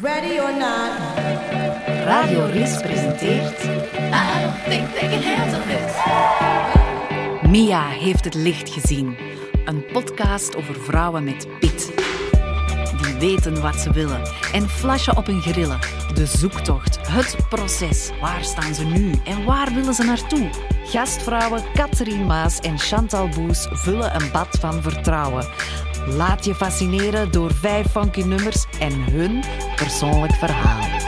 Ready or not. Radio Ris presenteert... I don't think they can handle this. Mia heeft het licht gezien. Een podcast over vrouwen met pit. Die weten wat ze willen en flashen op hun grillen. De zoektocht, het proces. Waar staan ze nu en waar willen ze naartoe? Gastvrouwen Catherine Maas en Chantal Boes vullen een bad van vertrouwen. Laat je fascineren door vijf funky nummers en hun persoonlijk verhaal.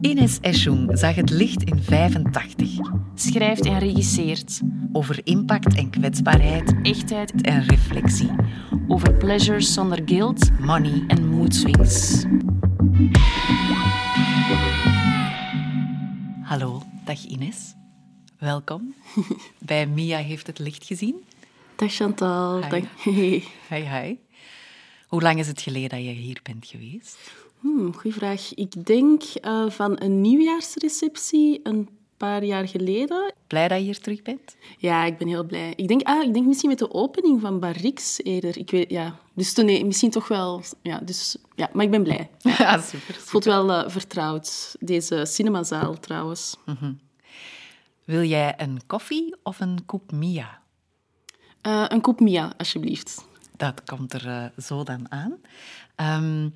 Ines Eschung zag het licht in 85 Schrijft en regisseert. over impact en kwetsbaarheid Echtheid en reflectie. over pleasures zonder guilt Money en mood swings. Hallo, dag Ines. Welkom bij Mia heeft het licht gezien. Dag Chantal. Hi. Dag. Hey. Hi, hi. Hoe lang is het geleden dat je hier bent geweest? Hmm, goeie vraag. Ik denk eh, van een nieuwjaarsreceptie een paar jaar geleden. Blij dat je hier terug bent? Ja, ik ben heel blij. Ik denk, ah, ik denk misschien met de opening van Barrix eerder. Ik weet, ja. Dus toen, nee, misschien toch wel... Ja, dus, ja, maar ik ben blij. Ja, super. Het voelt wel eh, vertrouwd. Deze cinemazaal trouwens. Wil jij een koffie of een koep Mia? Eh, een koep Mia, alsjeblieft. Dat komt er eh, zo dan aan. Ehm,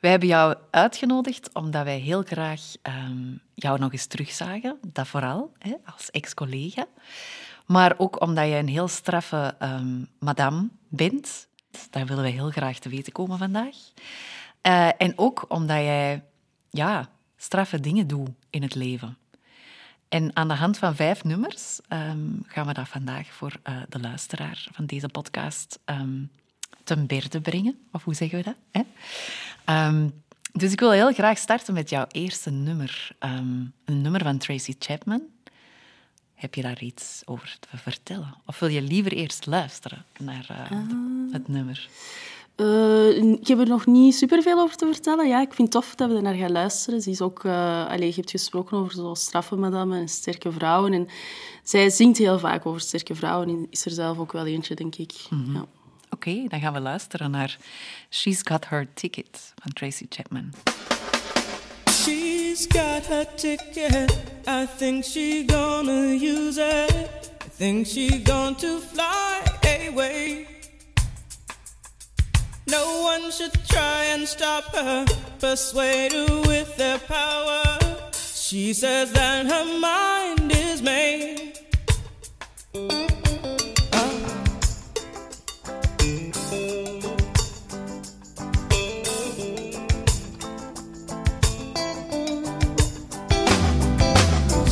wij hebben jou uitgenodigd omdat wij heel graag ehm, jou nog eens terugzagen. Dat vooral, hè, als ex-collega. Maar ook omdat je een heel straffe ehm, madame bent. Daar willen wij heel graag te weten komen vandaag. Eh, en ook omdat jij ja, straffe dingen doet in het leven. En aan de hand van vijf nummers ehm, gaan we dat vandaag voor eh, de luisteraar van deze podcast ehm, ten berde brengen. Of hoe zeggen we dat? Hè? Ehm, dus ik wil heel graag starten met jouw eerste nummer. Een nummer van Tracy Chapman. Heb je daar iets over te vertellen? Of wil je liever eerst luisteren naar eh, het nummer? Eh, ik heb er nog niet superveel over te vertellen. Ja, ik vind het tof dat we er naar gaan luisteren. Ze is ook, uh, allez, je hebt gesproken over zo straffe madame en sterke vrouwen. En zij zingt heel vaak over sterke vrouwen. En is er zelf ook wel eentje, denk ik. ja. Oké, dan gaan we luisteren naar She's Got Her Ticket van Tracy Chapman. She's got her ticket. I think she gonna use it. I think she going to fly away. No one should try and stop her, persuade her with their power. She says that her mind is made.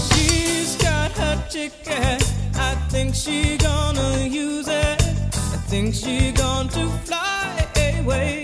She's got her ticket. I think she gonna use it. I think she to fly away.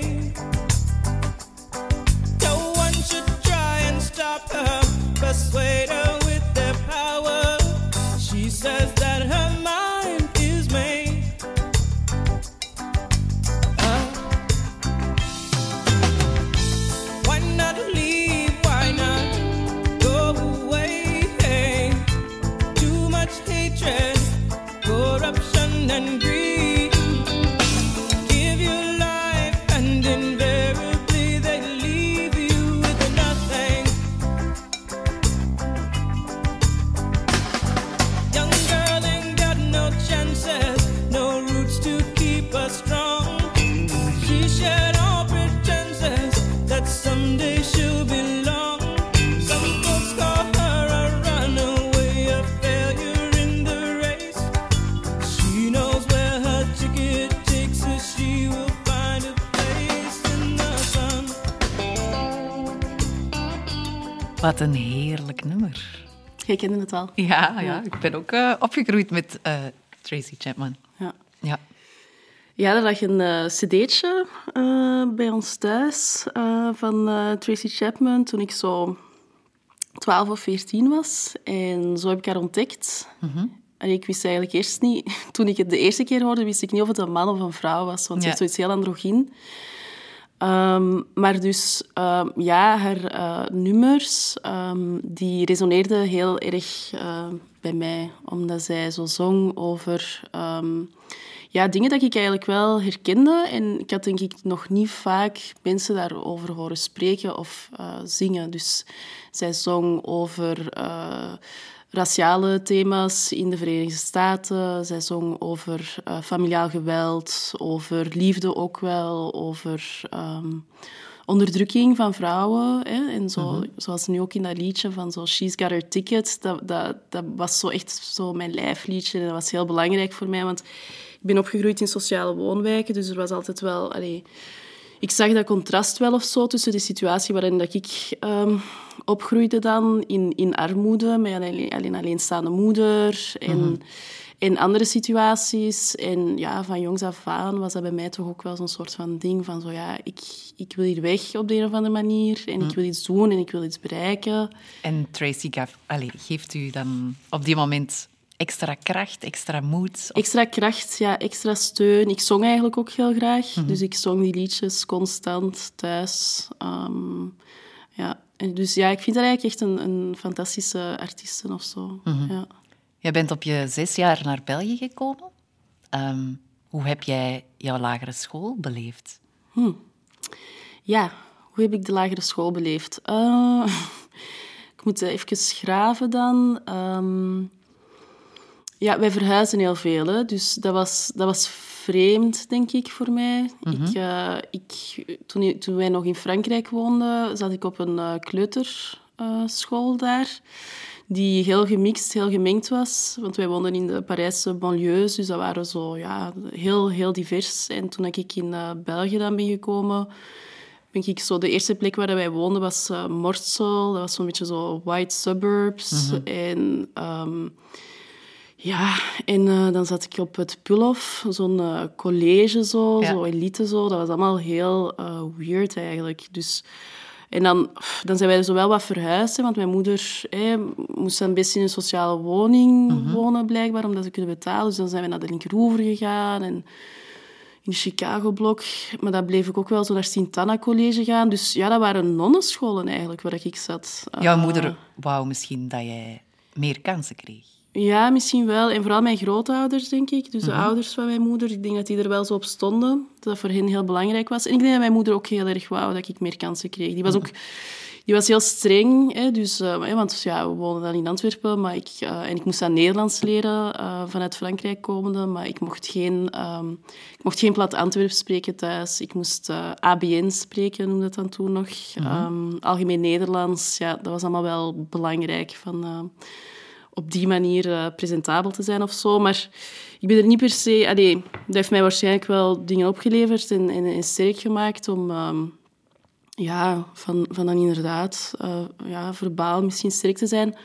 Wat een heerlijk nummer. Jij kende het al. Ja, ja. ik ben ook eh, opgegroeid met eh, Tracy Chapman. Ja. Ja. Ja, er lag een eh, cd'tje bij ons thuis van Tracy Chapman toen ik zo 12 of 14 was. En zo heb ik haar ontdekt. En ik wist eigenlijk eerst niet... Toen ik het de eerste keer hoorde, wist ik niet of het een man of een vrouw was. Want ze Ja. heeft zoiets heel androgyn. Ehm, maar dus, ehm, ja, haar eh, nummers, ehm, die resoneerden heel erg eh, bij mij. Omdat zij zo zong over ja, dingen dat ik eigenlijk wel herkende. En ik had denk ik nog niet vaak mensen daarover horen spreken of eh, zingen. Dus zij zong over... raciale thema's in de Verenigde Staten. Zij zong over eh, familiaal geweld, over liefde ook wel, over ehm, onderdrukking van vrouwen. Hè? En zo, zoals nu ook in dat liedje van zo She's Got Her Ticket. Dat, dat, dat was zo echt zo mijn lijfliedje. En dat was heel belangrijk voor mij, want ik ben opgegroeid in sociale woonwijken. Dus er was altijd wel... Allee, ik zag dat contrast wel of zo tussen de situatie waarin dat ik ehm, opgroeide dan in, in armoede, met alleen, alleen alleenstaande moeder en, en andere situaties. En ja, van jongs af aan was dat bij mij toch ook wel zo'n soort van ding van zo ja, ik, ik wil hier weg op de een of andere manier en ik wil iets doen en ik wil iets bereiken. En Tracy gaf, allee, geeft u dan op die moment extra kracht, extra moed? Of- Extra kracht, ja, extra steun. Ik zong eigenlijk ook heel graag. Dus ik zong die liedjes constant thuis. Ehm, ja. En dus ja, ik vind haar eigenlijk echt een, een fantastische artieste of zo. ja. Jij bent op je zes jaar naar België gekomen. Ehm, hoe heb jij jouw lagere school beleefd? ja, hoe heb ik de lagere school beleefd? Eh, ik moet even graven dan. Ehm, ja, wij verhuizen heel veel. Hè. Dus dat was, dat was vreemd, denk ik, voor mij. ik, eh, ik, toen, toen wij nog in Frankrijk woonden, zat ik op een eh, kleuterschool daar. Die heel gemixt, heel gemengd was. Want wij woonden in de Parijse banlieues. Dus dat waren zo, ja, heel, heel divers. En toen ik in eh, België dan ben gekomen denk ik zo, de eerste plek waar wij woonden was eh Mortsel. Dat was zo'n beetje zo white suburbs. En ehm, ja, en eh, dan zat ik op het Pulhof, zo'n eh, college zo, Ja. zo elite zo. Dat was allemaal heel eh, weird eigenlijk. Dus, en dan, dan zijn wij zo wel wat verhuisd, hè, want mijn moeder hè, moest dan best in een sociale woning wonen blijkbaar, omdat ze kunnen betalen. Dus dan zijn we naar de Linkeroever gegaan en in de Chicago-blok. Maar dan bleef ik ook wel zo naar Sint-Anna College gaan. Dus ja, dat waren nonnenscholen eigenlijk, waar ik zat. Jouw Eh, moeder wou misschien dat jij meer kansen kreeg. Ja, misschien wel. En vooral mijn grootouders, denk ik. Dus de ouders van mijn moeder. Ik denk dat die er wel zo op stonden. Dat dat voor hen heel belangrijk was. En ik denk dat mijn moeder ook heel erg wou dat ik meer kansen kreeg. Die was ook... Die was heel streng, hè, dus, eh, want ja, we woonden dan in Antwerpen, maar ik, eh, en ik moest dan Nederlands leren eh, vanuit Frankrijk komende, maar ik mocht geen, ehm, ik mocht geen plat Antwerps spreken thuis. Ik moest ABN spreken, noemde dat dan toen nog. Ehm, algemeen Nederlands, ja, dat was allemaal wel belangrijk. Van, op die manier eh, presentabel te zijn of zo. Maar ik ben er niet per se... Allee, dat heeft mij waarschijnlijk wel dingen opgeleverd en, en, sterk gemaakt om... ehm, ja, van, van dan inderdaad eh, ja, verbaal misschien sterk te zijn.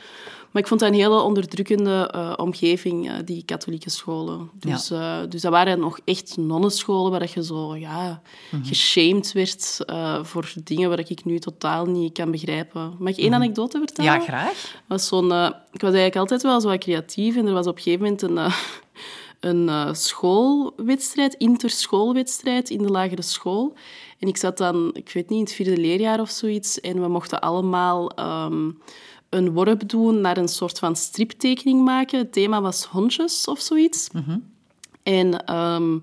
Maar ik vond dat een hele onderdrukkende eh, omgeving, eh, die katholieke scholen. Dus, eh, dus dat waren nog echt nonnenscholen waar je zo ja, geshamed werd voor dingen waar ik nu totaal niet kan begrijpen. Mag ik één anekdote vertellen? Ja, graag. was zo'n, ik was eigenlijk altijd wel zo creatief en er was op een gegeven moment een, een schoolwedstrijd, interschoolwedstrijd in de lagere school. En ik zat dan, ik weet niet, in het vierde leerjaar of zoiets en we mochten allemaal ehm, een worp doen naar een soort van striptekening maken. Het thema was hondjes of zoiets. En, ehm,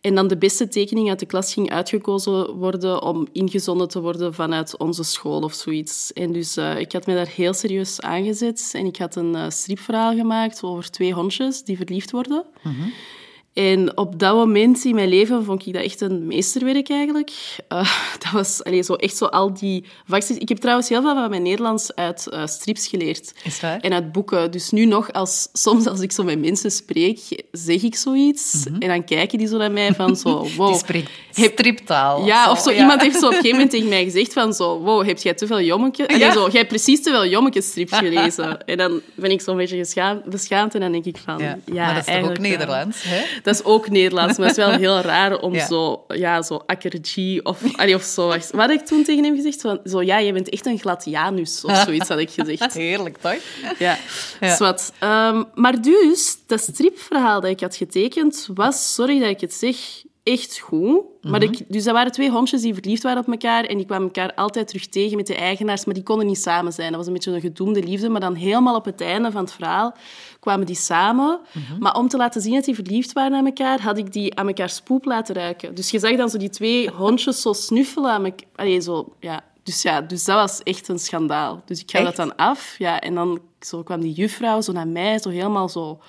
en dan de beste tekening uit de klas ging uitgekozen worden om ingezonden te worden vanuit onze school of zoiets. En dus eh, ik had mij daar heel serieus aangezet en ik had een eh, stripverhaal gemaakt over twee hondjes die verliefd worden. En op dat moment in mijn leven vond ik dat echt een meesterwerk eigenlijk. Eh, dat was allee, zo, echt zo al die vakjes. Ik heb trouwens heel veel van mijn Nederlands uit eh, strips geleerd. Is waar? En uit boeken. Dus nu nog, als, soms als ik zo met mensen spreek, zeg ik zoiets. En dan kijken die zo naar mij van zo... Wow, Mhm. Die spreekt heb- striptaal. ja, of zo. Iemand heeft zo op een gegeven moment tegen mij gezegd van zo... Wow, heb jij te veel Ja. zo, jij hebt precies te veel jommeke-strips gelezen. En dan ben ik zo'n beetje geschaamd, beschaamd en dan denk ik van... Ja. Ja, maar dat is toch ook ja. Nederlands, hè? Dat is ook Nederlands, maar het is wel heel raar om Ja. zo, ja, zo akkergie of, allee, of zo. Wat had ik toen tegen hem gezegd? Van, zo, ja, je bent echt een gladianus of zoiets had ik gezegd. Heerlijk, toch? Ja, Ja. zwart. Ehm, maar dus, dat stripverhaal dat ik had getekend was, sorry dat ik het zeg, echt goed. Maar ik, dus dat waren twee hondjes die verliefd waren op elkaar. En die kwamen elkaar altijd terug tegen met de eigenaars. Maar die konden niet samen zijn. Dat was een beetje een gedoemde liefde. Maar dan helemaal op het einde van het verhaal kwamen die samen. Maar om te laten zien dat die verliefd waren aan elkaar, had ik die aan elkaar spoep laten ruiken. Dus je zag dan zo die twee hondjes zo snuffelen aan elkaar. Allee, zo, ja. Dus ja, dus dat was echt een schandaal. Dus ik ga dat dan af. Ja, en dan zo kwam die juffrouw zo naar mij, zo helemaal zo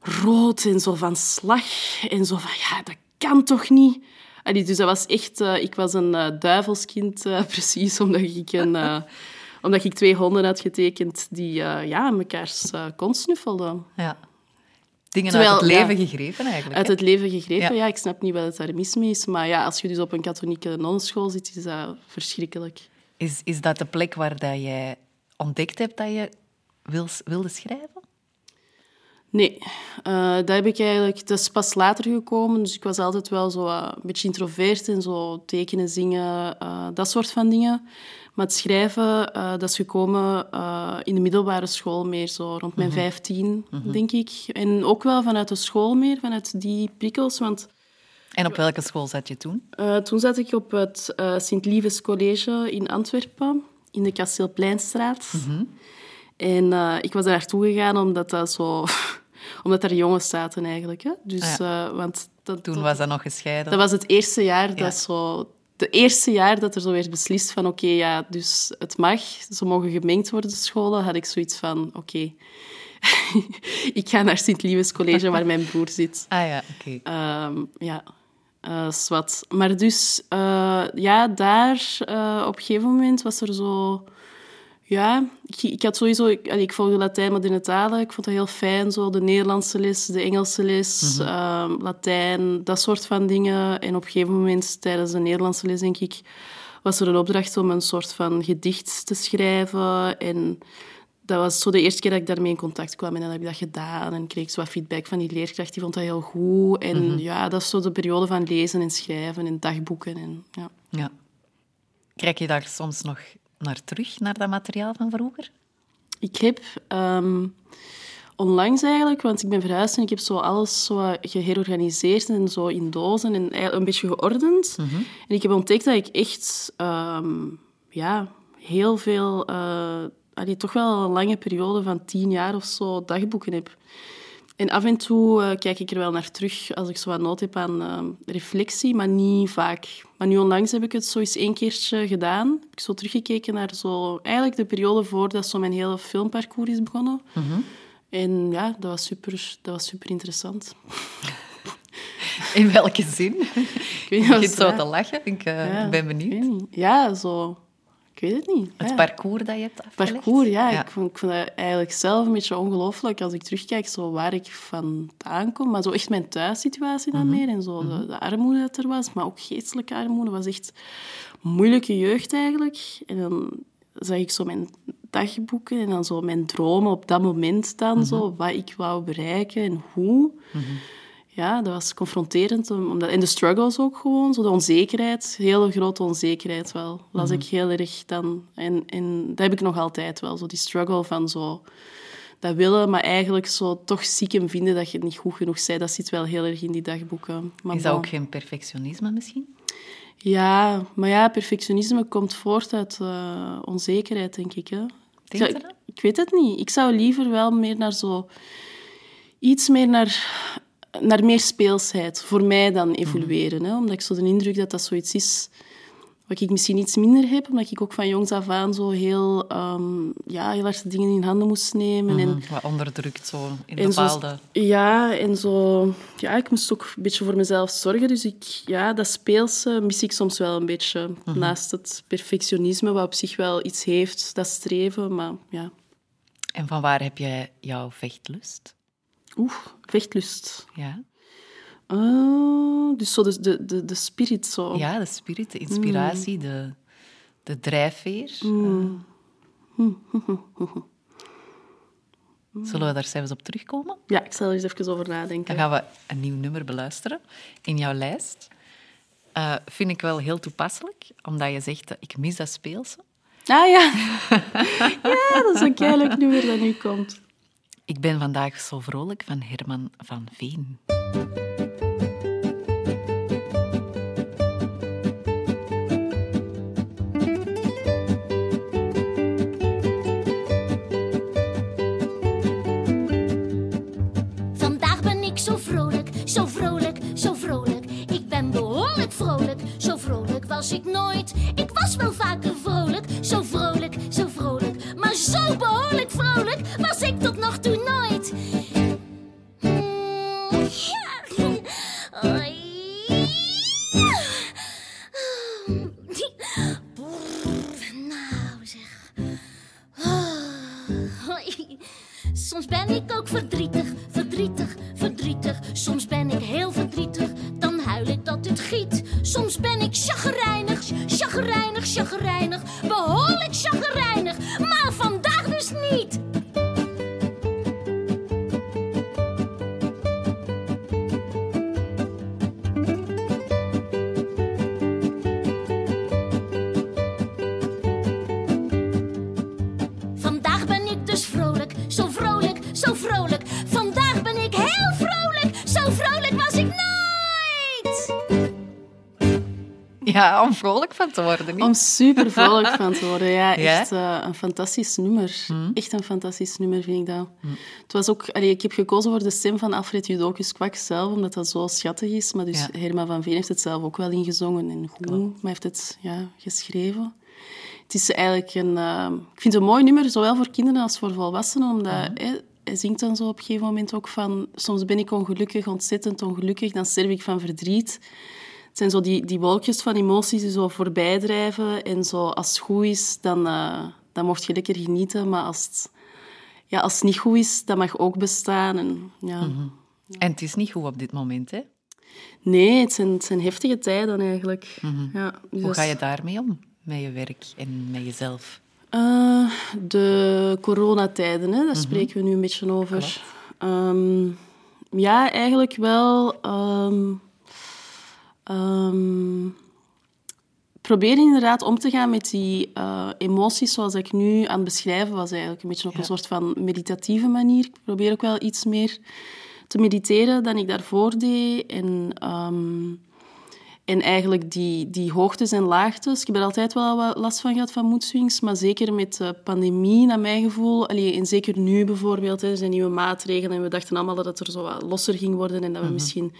rood en zo van slag. En zo van, ja, dat kan toch niet? Allee, dus dat was echt... eh, ik was een eh, duivelskind, eh, precies, omdat ik, een, omdat ik twee honden had getekend die ja, mekaars kont snuffelden. Ja. Dingen Terwijl, uit het ja, leven gegrepen eigenlijk. Uit hè? het leven gegrepen, Ja. ja. Ik snap niet wat het daar mis mee is. Maar ja, als je dus op een katholieke nonnenschool zit, is dat verschrikkelijk. Is, is dat de plek waar dat jij ontdekt hebt dat je wil, wilde schrijven? Nee, eh, dat heb ik eigenlijk... Dat is pas later gekomen. Dus ik was altijd wel zo eh, een beetje introvert en zo tekenen, zingen, eh, dat soort van dingen. Maar het schrijven, dat is gekomen in de middelbare school meer, zo rond mijn vijftien, denk ik. En ook wel vanuit de school meer, vanuit die prikkels. Want En op welke school zat je toen? toen zat ik op het Sint-Lieves College in Antwerpen, in de Kasteelpleinstraat. En eh, ik was daar naartoe gegaan omdat dat zo... omdat daar jongens zaten eigenlijk. Hè? Dus, Ah, eh, want dat, Toen was dat nog gescheiden. dat was het eerste jaar dat zo... De eerste jaar dat er zo werd beslist van oké, ja, dus het mag, ze mogen gemengd worden, de scholen, had ik zoiets van oké, ik ga naar Sint-Lieves College waar mijn broer zit. Ah ja, oké. Ehm, ja, eh zwart. Maar dus, eh, ja, daar op een gegeven moment was er zo... Ja, ik, ik had sowieso... Ik, ik volgde Latijn moderne talen. Ik vond dat heel fijn, zo de Nederlandse les, de Engelse les, ehm, Latijn, dat soort van dingen. En op een gegeven moment, tijdens de Nederlandse les, denk ik, was er een opdracht om een soort van gedicht te schrijven. En dat was zo de eerste keer dat ik daarmee in contact kwam. En dan heb ik dat gedaan en kreeg ik zo wat feedback van die leerkracht. Die vond dat heel goed. En ja, dat is zo de periode van lezen en schrijven en dagboeken. En, ja. Ja. Kijk je daar soms nog naar terug, naar dat materiaal van vroeger? Ik heb ehm, onlangs eigenlijk, want ik ben verhuisd en ik heb zo alles zo geherorganiseerd en zo in dozen en een beetje geordend. En ik heb ontdekt dat ik echt ehm, ja, heel veel, eh, allee, toch wel een lange periode van tien jaar of zo dagboeken heb. En af en toe eh, kijk ik er wel naar terug als ik zo wat nood heb aan ehm, reflectie, maar niet vaak. Maar nu onlangs heb ik het zo eens één keertje gedaan. Heb ik zo teruggekeken naar zo, eigenlijk de periode voordat zo mijn hele filmparcours is begonnen. En ja, dat was super, dat was super interessant. In welke zin? Ik weet niet zo te lachen. Ik eh, Ja, ben benieuwd. Ja, zo... Ik weet het niet. Het ja. parcours dat je hebt afgelegd? parcours, ja. Ik, vond, ik vond dat eigenlijk zelf een beetje ongelooflijk als ik terugkijk zo waar ik vandaan kom. Maar zo echt mijn thuissituatie dan meer en zo de, de armoede dat er was. Maar ook geestelijke armoede was echt moeilijke jeugd eigenlijk. En dan zag ik zo mijn dagboeken en dan zo mijn dromen op dat moment dan zo. Wat ik wou bereiken en hoe. Ja, dat was confronterend. om- Omdat, en de struggles ook gewoon, zo de onzekerheid. Hele grote onzekerheid wel. Las ik heel erg dan. En, en dat heb ik nog altijd wel. Zo die struggle van zo... Dat willen, maar eigenlijk zo toch stiekem vinden dat je het niet goed genoeg bent. Dat zit wel heel erg in die dagboeken. Maar Is dat ook geen perfectionisme misschien? Ja, maar ja, perfectionisme komt voort uit eh, onzekerheid, denk ik. Hè. Denk je ik, dat? ik weet het niet. Ik zou liever wel meer naar zo... Iets meer naar, naar meer speelsheid. Voor mij dan evolueren. Hè. Omdat ik zo de indruk dat dat zoiets is... Wat ik misschien iets minder heb, omdat ik ook van jongs af aan zo heel, ehm, ja, heel hard dingen in handen moest nemen. En, Wat onderdrukt zo in zo- bepaalde... ja, en zo... Ja, ik moest ook een beetje voor mezelf zorgen. Dus ik, ja, dat speelse mis ik soms wel een beetje. Naast het perfectionisme, wat op zich wel iets heeft, dat streven. Maar ja, En van waar heb jij jouw vechtlust? Oeh, vechtlust. Ja, Ah, dus zo de, de, de, de spirit zo. ja de spirit, de inspiratie, de, de drijfveer. Zullen we daar zelfs op terugkomen? Ja, ik zal er eens even over nadenken. Dan gaan we een nieuw nummer beluisteren in jouw lijst. Eh, vind ik wel heel toepasselijk, omdat je zegt, eh, ik mis dat speelse. Ah ja. ja, dat is een keilijk nummer dat nu komt. Ik ben vandaag zo vrolijk van Herman van Veen. Vandaag ben ik zo vrolijk, zo vrolijk, zo vrolijk. Ik ben behoorlijk vrolijk, zo vrolijk was ik nooit. Ik was wel vaker Ja, om vrolijk van te worden. Niet? Om super vrolijk van te worden. Ja, echt eh, een fantastisch nummer. Echt een fantastisch nummer, vind ik dat. Het was ook, allee, ik heb gekozen voor de stem van Alfred Judocus Kwak zelf, omdat dat zo schattig is. Maar dus Ja. Herman van Veen heeft het zelf ook wel ingezongen en goed, maar heeft het ja, geschreven. Het is eigenlijk een... eh, ik vind het een mooi nummer, zowel voor kinderen als voor volwassenen, omdat... hè, hij zingt dan zo op een gegeven moment ook van... Soms ben ik ongelukkig, ontzettend ongelukkig, dan sterf ik van verdriet. Het zijn zo die, die wolkjes van emoties die zo voorbij drijven. En zo, als het goed is, dan, eh, dan mocht je lekker genieten. Maar als het, ja, als het niet goed is, dat mag ook bestaan. En, ja. En het is niet goed op dit moment, hè? Nee, het zijn, het zijn heftige tijden eigenlijk. ja, dus Hoe ga je daarmee om? Met je werk en met jezelf? Eh, de coronatijden, hè, daar spreken we nu een beetje over. Ehm, ja, eigenlijk wel. ehm, ehm, probeer inderdaad om te gaan met die eh, emoties zoals ik nu aan het beschrijven was. Eigenlijk een beetje op een soort van meditatieve manier. Ik probeer ook wel iets meer te mediteren dan ik daarvoor deed. En... ehm, en eigenlijk die, die hoogtes en laagtes. Ik heb er altijd wel wat last van gehad van moedswings, maar zeker met de pandemie, naar mijn gevoel. Allee, en zeker nu bijvoorbeeld, hè, er zijn nieuwe maatregelen en we dachten allemaal dat het er zo wat losser ging worden en dat we misschien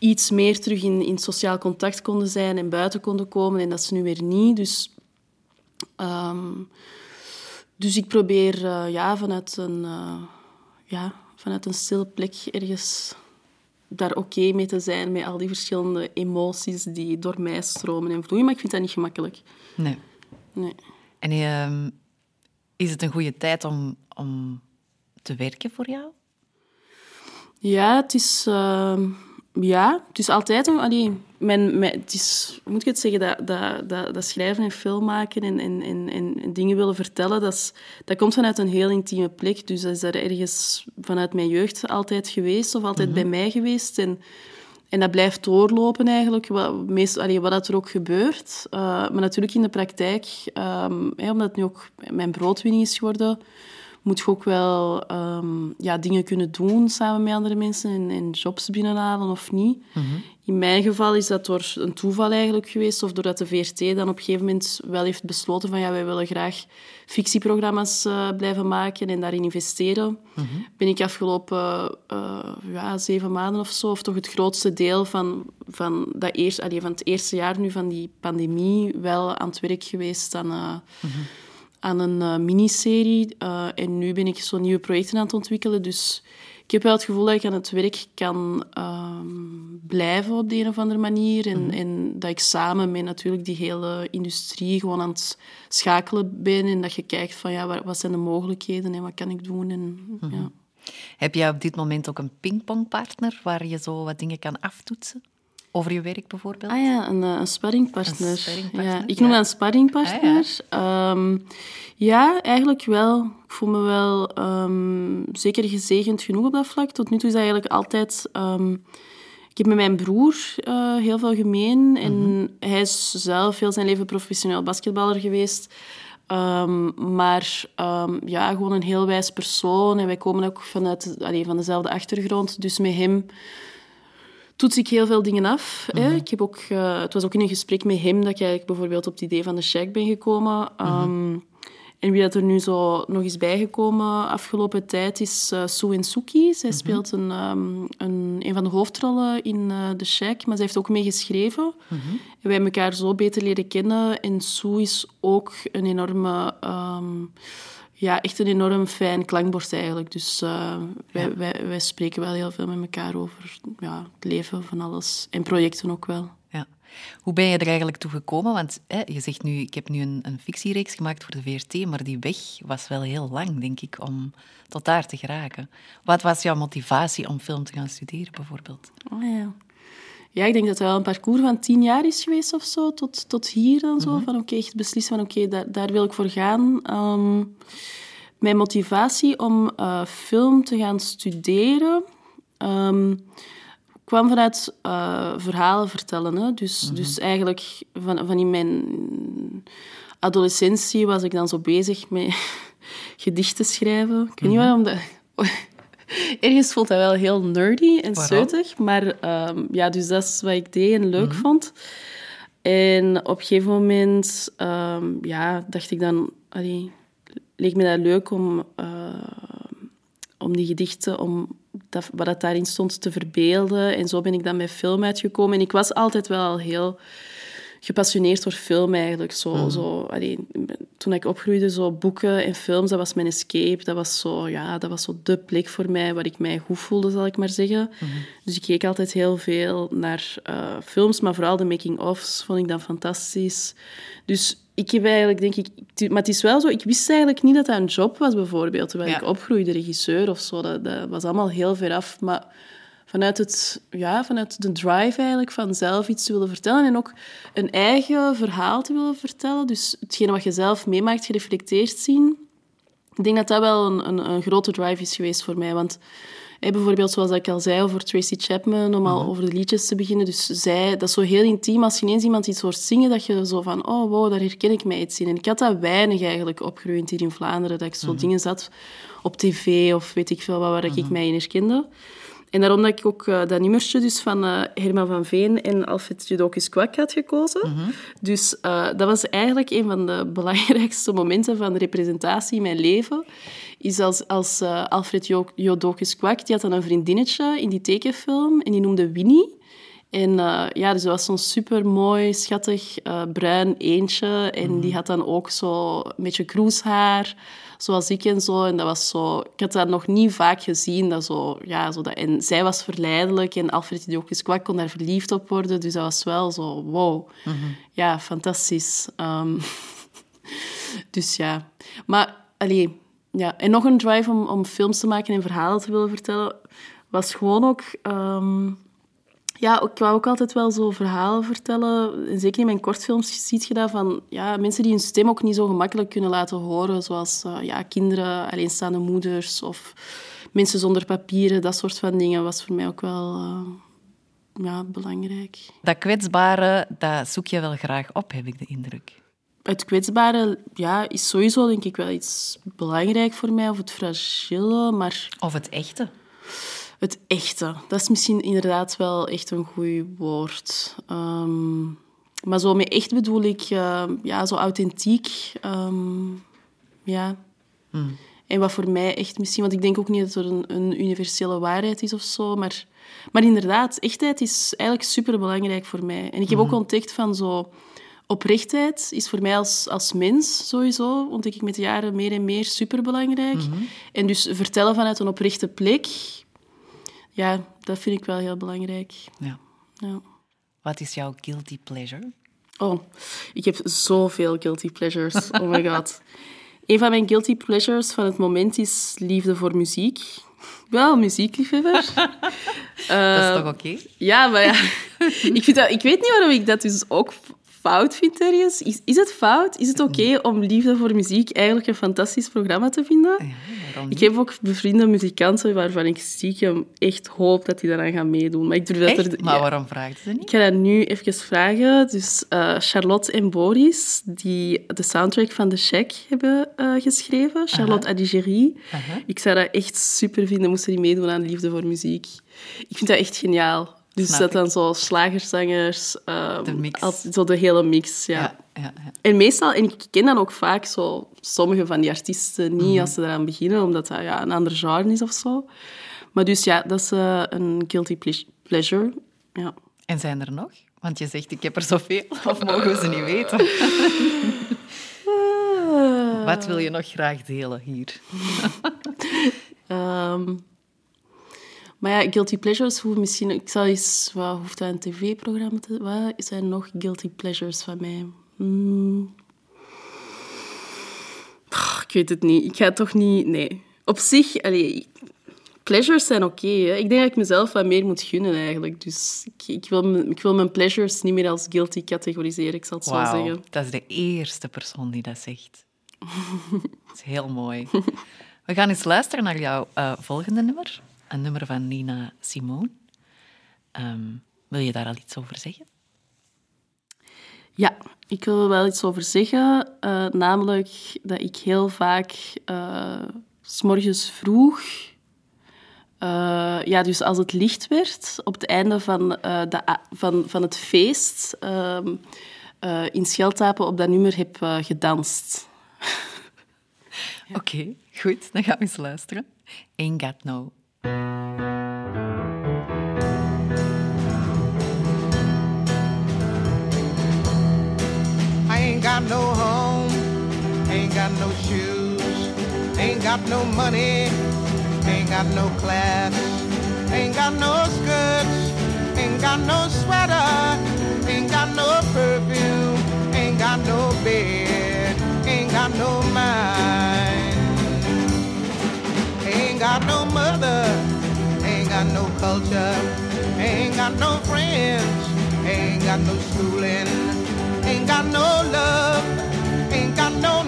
iets meer terug in, in sociaal contact konden zijn en buiten konden komen. En dat is nu weer niet. Dus, ehm, dus ik probeer eh, ja, vanuit, een, eh, ja, vanuit een stille plek ergens daar oké mee te zijn met al die verschillende emoties die door mij stromen en vloeien. Maar ik vind dat niet gemakkelijk. Nee. Nee. En ehm, is het een goede tijd om, om te werken voor jou? Ja, het is, ehm, ja, het is altijd een... Allee, mijn, mijn, het is, hoe moet ik het zeggen? Dat, dat, dat, dat schrijven en film maken en, en, en, en dingen willen vertellen, dat, is, dat komt vanuit een heel intieme plek. Dus dat is daar ergens vanuit mijn jeugd altijd geweest, of altijd bij mij geweest. En, en dat blijft doorlopen eigenlijk, wat, meest, allee, wat er ook gebeurt. Uh, maar natuurlijk in de praktijk, um, hè, omdat het nu ook mijn broodwinning is geworden, moet je ook wel um, ja, dingen kunnen doen samen met andere mensen en, en jobs binnenhalen of niet. Mm -hmm. In mijn geval is dat door een toeval eigenlijk geweest, of doordat de VRT dan op een gegeven moment wel heeft besloten van ja, wij willen graag fictieprogramma's uh, blijven maken en daarin investeren. Mm -hmm. Ben ik afgelopen uh, ja, zeven maanden of zo, of toch het grootste deel van, van, dat eerst, allee, van het eerste jaar nu van die pandemie wel aan het werk geweest aan... Uh, mm -hmm aan een uh, miniserie. Uh, en nu ben ik zo nieuwe projecten aan het ontwikkelen. Dus ik heb wel het gevoel dat ik aan het werk kan uh, blijven op de een of andere manier. En, mm. en, dat ik samen met natuurlijk die hele industrie gewoon aan het schakelen ben. En dat je kijkt van ja, wat zijn de mogelijkheden en wat kan ik doen. En, mm -hmm. ja. Heb jij op dit moment ook een pingpongpartner waar je zo wat dingen kan aftoetsen? Over je werk bijvoorbeeld? Ah ja, een, een sparringpartner. Een sparringpartner ja, ik noem dat een sparringpartner. Ah, ja. Um, ja. eigenlijk wel. Ik voel me wel um, zeker gezegend genoeg op dat vlak. Tot nu toe is dat eigenlijk altijd... Um, ik heb met mijn broer uh, heel veel gemeen. En mm -hmm. hij is zelf heel zijn leven professioneel basketballer geweest. Um, maar um, ja, gewoon een heel wijs persoon. En wij komen ook vanuit, allee, van dezelfde achtergrond. Dus met hem toets ik heel veel dingen af. Mm -hmm. Ik heb ook, uh, het was ook in een gesprek met hem dat ik eigenlijk bijvoorbeeld op het idee van de Shack ben gekomen. Um, mm -hmm. En wie dat er nu zo nog is bijgekomen afgelopen tijd is uh, Sue en Suki. Zij mm -hmm. speelt een, um, een, een van de hoofdrollen in uh, The Shack, maar zij heeft ook meegeschreven. Mm -hmm. En wij hebben elkaar zo beter leren kennen. En Sue is ook een enorme... Um, ja, echt een enorm fijn klankbord eigenlijk. Dus uh, wij, ja. wij, wij spreken wel heel veel met elkaar over ja, het leven van alles. En projecten ook wel. Ja. Hoe ben je er eigenlijk toe gekomen? Want hè, je zegt nu, ik heb nu een, een fictiereeks gemaakt voor de VRT, maar die weg was wel heel lang, denk ik, om tot daar te geraken. Wat was jouw motivatie om film te gaan studeren, bijvoorbeeld? Oh, ja. Ja, ik denk dat het wel een parcours van tien jaar is geweest of zo, tot, tot hier dan zo. Van oké, echt beslissen van oké, daar, daar wil ik voor gaan. Ehm, mijn motivatie om eh, film te gaan studeren ehm, kwam vanuit eh, verhalen vertellen. Hè. Dus, dus eigenlijk van, van in mijn adolescentie was ik dan zo bezig met gedichten schrijven. Ik weet niet waarom dat... Ergens voelt dat wel heel nerdy en Waarom? zeutig, maar ehm, ja, dus dat is wat ik deed en leuk vond. En op een gegeven moment ehm, ja, dacht ik dan, allee, leek me dat leuk om, eh, om die gedichten, om dat, wat dat daarin stond, te verbeelden. En zo ben ik dan bij film uitgekomen. En ik was altijd wel al heel gepassioneerd door film eigenlijk. Zo, zo, allee, toen ik opgroeide, zo boeken en films, dat was mijn escape. Dat was zo, ja, dat was zo de plek voor mij, waar ik mij goed voelde, zal ik maar zeggen. Dus ik keek altijd heel veel naar eh, films, maar vooral de making-ofs vond ik dan fantastisch. Dus ik heb eigenlijk, denk ik... Maar het is wel zo, ik wist eigenlijk niet dat dat een job was, bijvoorbeeld. Terwijl Ja. ik opgroeide, regisseur of zo. Dat, dat was allemaal heel ver af. Maar vanuit, het, ja, vanuit de drive eigenlijk van zelf iets te willen vertellen en ook een eigen verhaal te willen vertellen. Dus hetgene wat je zelf meemaakt, gereflecteerd zien. Ik denk dat dat wel een, een, een grote drive is geweest voor mij. Want bijvoorbeeld, zoals ik al zei over Tracy Chapman, om al over de liedjes te beginnen. Dus zij, dat is zo heel intiem. Als je ineens iemand iets hoort zingen, dat je zo van, oh wow, daar herken ik mij iets in. En ik had dat weinig eigenlijk opgegroeid hier in Vlaanderen, dat ik zo dingen zat op tv of weet ik veel wat, waar ik mij in herkende. En daarom dat ik ook eh, dat nummertje dus van eh, Herman van Veen en Alfred Judokis Kwak had gekozen. Dus eh, dat was eigenlijk een van de belangrijkste momenten van representatie in mijn leven. Is als, als Alfred Jo- Jodocus Kwak, die had dan een vriendinnetje in die tekenfilm en die noemde Winnie. En eh, ja, dus dat was zo'n supermooi, schattig, bruin eendje. En die had dan ook zo een beetje kroeshaar, zoals ik en zo. En dat was zo... Ik had dat nog niet vaak gezien. Dat zo, ja, zo dat, en zij was verleidelijk en Alfred Idiocus Kwak kon daar verliefd op worden. Dus dat was wel zo, wow. Ja, fantastisch. Ehm, dus ja. Maar, allee, ja. En nog een drive om, om films te maken en verhalen te willen vertellen, was gewoon ook... ehm, ja, ik wou ook altijd wel zo verhalen vertellen. En zeker in mijn kortfilms ziet je dat van ja, mensen die hun stem ook niet zo gemakkelijk kunnen laten horen. Zoals eh, ja, kinderen, alleenstaande moeders of mensen zonder papieren. Dat soort van dingen was voor mij ook wel eh, ja, belangrijk. Dat kwetsbare, dat zoek je wel graag op, heb ik de indruk. Het kwetsbare ja, is sowieso denk ik wel iets belangrijk voor mij. Of het fragiele, maar Of het echte. Het echte, dat is misschien inderdaad wel echt een goed woord. Ehm, maar zo met echt bedoel ik, eh, ja, zo authentiek. ehm, ja. En wat voor mij echt misschien, want ik denk ook niet dat er een, een universele waarheid is of zo, maar, maar inderdaad, echtheid is eigenlijk superbelangrijk voor mij. En ik heb ook ontdekt van zo, oprechtheid is voor mij als, als mens sowieso, ontdek ik met de jaren meer en meer superbelangrijk. En dus vertellen vanuit een oprechte plek, ja, dat vind ik wel heel belangrijk. Ja. Ja. Wat is jouw guilty pleasure? Oh, ik heb zoveel guilty pleasures. Oh my god. Een van mijn guilty pleasures van het moment is liefde voor muziek. Wel muziekliefhebber. dat is toch oké? Ja, maar ja, ik, vind dat, ik weet niet waarom ik dat dus ook fout vind ergens. Is, is het fout? Is het oké om liefde voor muziek eigenlijk een fantastisch programma te vinden? Ja, Ik heb ook bevriende muzikanten waarvan ik stiekem echt hoop dat die daaraan gaan meedoen. Maar ik durf dat Echt? er... Maar waarom vraagt ze Ik niet? ga dat nu even vragen. Dus eh, Charlotte en Boris, die de soundtrack van The Shack hebben eh, geschreven. Charlotte Adigéry. Ik zou dat echt super vinden, moesten die meedoen aan Liefde voor Muziek. Ik vind dat echt geniaal. Dus dat dan zo slagerzangers... ehm, De mix. als- zo de hele mix, ja. Ja, ja, ja. En meestal, en ik ken dan ook vaak zo sommige van die artiesten niet Mhm. als ze eraan beginnen, omdat dat ja, een ander genre is of zo. Maar dus ja, dat is eh, een guilty ple- pleasure. Ja. En zijn er nog? Want je zegt, ik heb er zoveel. Of mogen we ze niet weten? Wat wil je nog graag delen hier? Ehm, Maar ja, Guilty Pleasures hoeft misschien... Ik zou eens... Wat hoeft dat een tv-programma te... Wat zijn nog Guilty Pleasures van mij? Hmm. Ik weet het niet. Ik ga toch niet... Nee. Op zich... Allee, pleasures zijn oké. ik denk dat ik mezelf wat meer moet gunnen, eigenlijk. Dus ik, ik, wil, mijn- ik wil mijn pleasures niet meer als guilty categoriseren, ik zal het zo zeggen. dat is de eerste persoon die dat zegt. dat is heel mooi. We gaan eens luisteren naar jouw eh, volgende nummer. Een nummer van Nina Simone. Ehm, wil je daar al iets over zeggen? Ja, ik wil er wel iets over zeggen. eh, namelijk dat ik heel vaak eh, s s'morgens vroeg... eh, ja, dus als het licht werd, op het einde van, de, van, van het feest... ehm, eh, in Scheltapen op dat nummer heb gedanst. Oké, goed. Dan gaan we eens luisteren. Ain't Got No. I ain't got no home, ain't got no shoes, ain't got no money, ain't got no class, ain't got no skirts, ain't got no sweater, ain't got no perfume, ain't got no bed, got no mother, ain't got no culture, ain't got no friends, ain't got no schooling, ain't got no love, ain't got no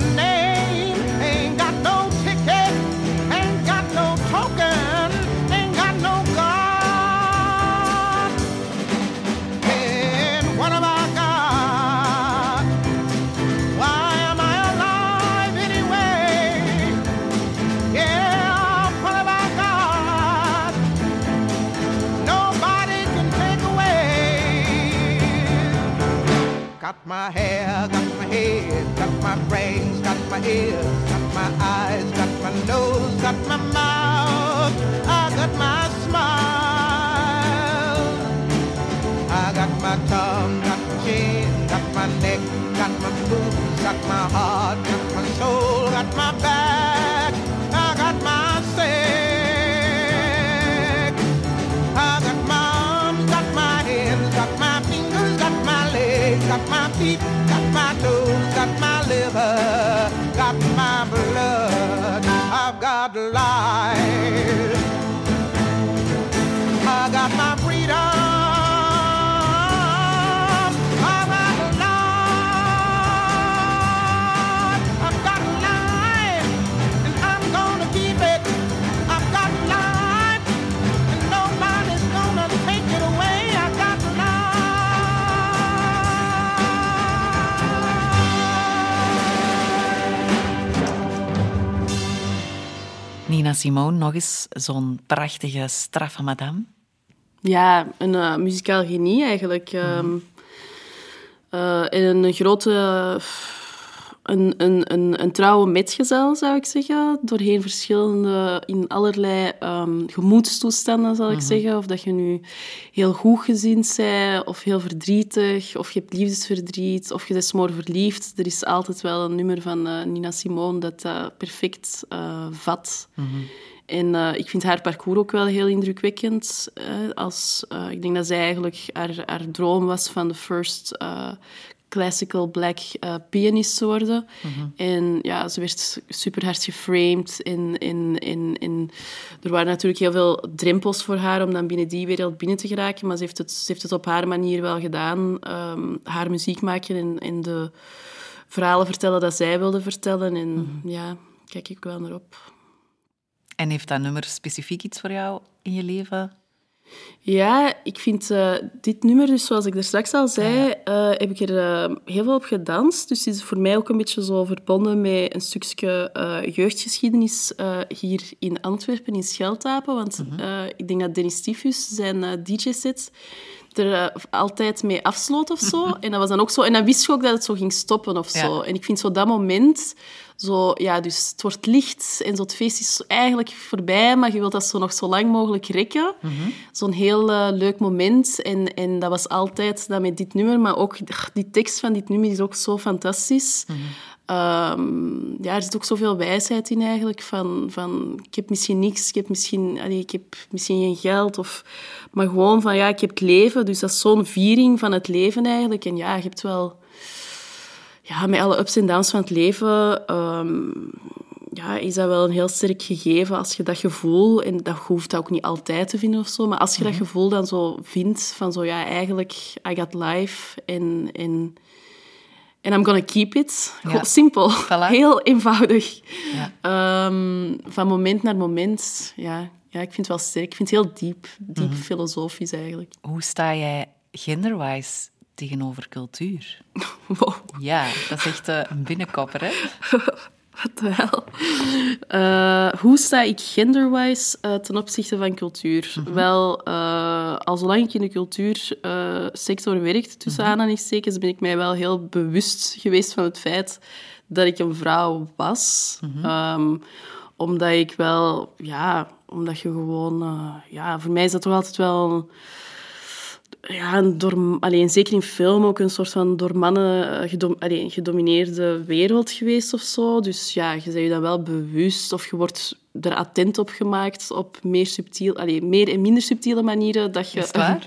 my hair, got my head, got my brains, got my ears, got my eyes, got my nose, got my mouth, I got my smile. I got my tongue, got my chin, got my neck, got my boobs, got my heart, got my soul, got my blood. I've got life. Nina Simone, nog eens zo'n prachtige, straffe madame. Ja, een eh, muzikaal genie eigenlijk. ehm. Eh, en een grote... een, een, een, een trouwe metgezel, zou ik zeggen. Doorheen verschillende, in allerlei ehm, gemoedstoestanden, zal ik zeggen. Of dat je nu heel goed gezind bent, of heel verdrietig, of je hebt liefdesverdriet, of je bent smoor verliefd. Er is altijd wel een nummer van eh, Nina Simone dat dat perfect eh, vat. En eh, ik vind haar parcours ook wel heel indrukwekkend. eh, als, ik denk dat zij eigenlijk haar, haar droom was van de first eh, classical black eh, pianist te worden. En ja, ze werd super hard geframed. En, en, en, en er waren natuurlijk heel veel drempels voor haar om dan binnen die wereld binnen te geraken. Maar ze heeft het, ze heeft het op haar manier wel gedaan. Ehm, haar muziek maken en, en de verhalen vertellen dat zij wilde vertellen. En ja, kijk ik wel naar op. En heeft dat nummer specifiek iets voor jou in je leven? Ja, ik vind eh, dit nummer, dus zoals ik er straks al zei, eh, heb ik er eh, heel veel op gedanst. Dus het is voor mij ook een beetje zo verbonden met een stukje jeugdgeschiedenis hier in Antwerpen, in Scheltapen. Want eh, ik denk dat Dennis Stiefus zijn eh, DJ-set er altijd mee afsloot of zo. En dat was dan ook zo. En dan wist je ook dat het zo ging stoppen of Ja. zo. En ik vind zo dat moment... Zo, ja, dus het wordt licht en zo het feest is eigenlijk voorbij, maar je wilt dat zo nog zo lang mogelijk rekken. Zo'n heel eh, leuk moment. En, en dat was altijd dat met dit nummer, maar ook die tekst van dit nummer is ook zo fantastisch. Ehm, ja, er zit ook zoveel wijsheid in eigenlijk. Van, van ik heb misschien niks, ik heb misschien, allee, ik heb misschien geen geld. Of, maar gewoon van ja, ik heb het leven. Dus dat is zo'n viering van het leven eigenlijk. En ja, je hebt wel ja, met alle ups en downs van het leven, ehm, ja, is dat wel een heel sterk gegeven als je dat gevoel, en dat hoeft dat ook niet altijd te vinden of zo, maar als je dat gevoel dan zo vindt van zo, ja, eigenlijk, I got life en, en, en I'm gonna keep it. Gewoon Ja. simpel. Voilà. Heel eenvoudig. Ja. Ehm, van moment naar moment, ja. Ja, ik vind het wel sterk. Ik vind het heel diep, diep Mhm. filosofisch eigenlijk. Hoe sta jij genderwise tegenover cultuur? Wow. Ja, dat is echt eh, een binnenkopper, hè? Wat de hel. Eh, hoe sta ik genderwise eh, ten opzichte van cultuur? Wel, eh, al zolang ik in de cultuursector werkte, tussen aanhalingstekens, ben ik mij wel heel bewust geweest van het feit dat ik een vrouw was. Ehm, omdat ik wel, ja, omdat je gewoon, ja, voor mij is dat toch altijd wel ja, een door, alleen, zeker in film ook een soort van door mannen eh, gedom, allee, gedomineerde wereld geweest of zo. Dus ja, je bent je dan wel bewust of je wordt er attent op gemaakt op meer, subtiel, allee, meer en minder subtiele manieren dat je? Een,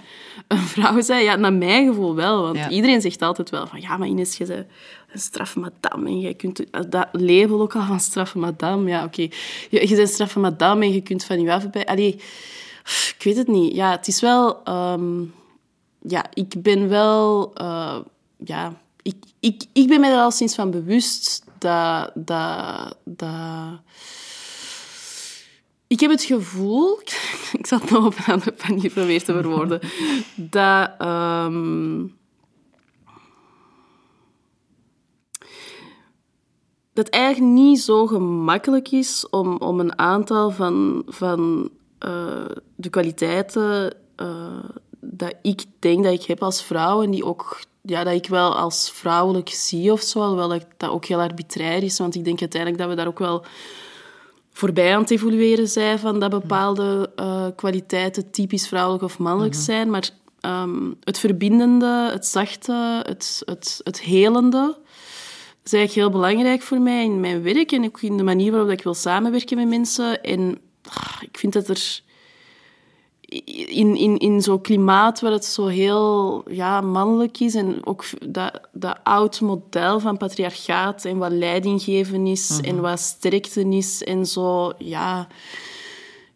een vrouw bent. Ja, naar mijn gevoel wel. Want Ja. iedereen zegt altijd wel van ja, maar Ines, je bent een straffe madame. En je kunt eh, dat label ook al van straffe madame. Ja, oké. Je, je bent een straffe madame en je kunt van je af bij... Allee, ik weet het niet. Ja, het is wel... ehm, ja, ik ben wel... eh, ja, ik, ik, ik ben mij er al sinds van bewust dat... dat, dat ik heb het gevoel... Ik zal het nog op een andere manier proberen te verwoorden. Dat... ehm, dat het eigenlijk niet zo gemakkelijk is om, om een aantal van, van eh, de kwaliteiten eh, dat ik denk dat ik heb als vrouw en die ook ja, dat ik wel als vrouwelijk zie of zo, alhoewel dat dat ook heel arbitrair is, want ik denk uiteindelijk dat we daar ook wel voorbij aan het evolueren zijn van dat bepaalde eh, kwaliteiten typisch vrouwelijk of mannelijk zijn, maar ehm, het verbindende, het zachte, het, het, het helende, is eigenlijk heel belangrijk voor mij in mijn werk en ook in de manier waarop ik wil samenwerken met mensen. En ah, ik vind dat er in, in, in zo'n klimaat waar het zo heel ja, mannelijk is en ook dat, dat oud model van patriarchaat en wat leidinggeven is en wat sterkte is en zo, ja...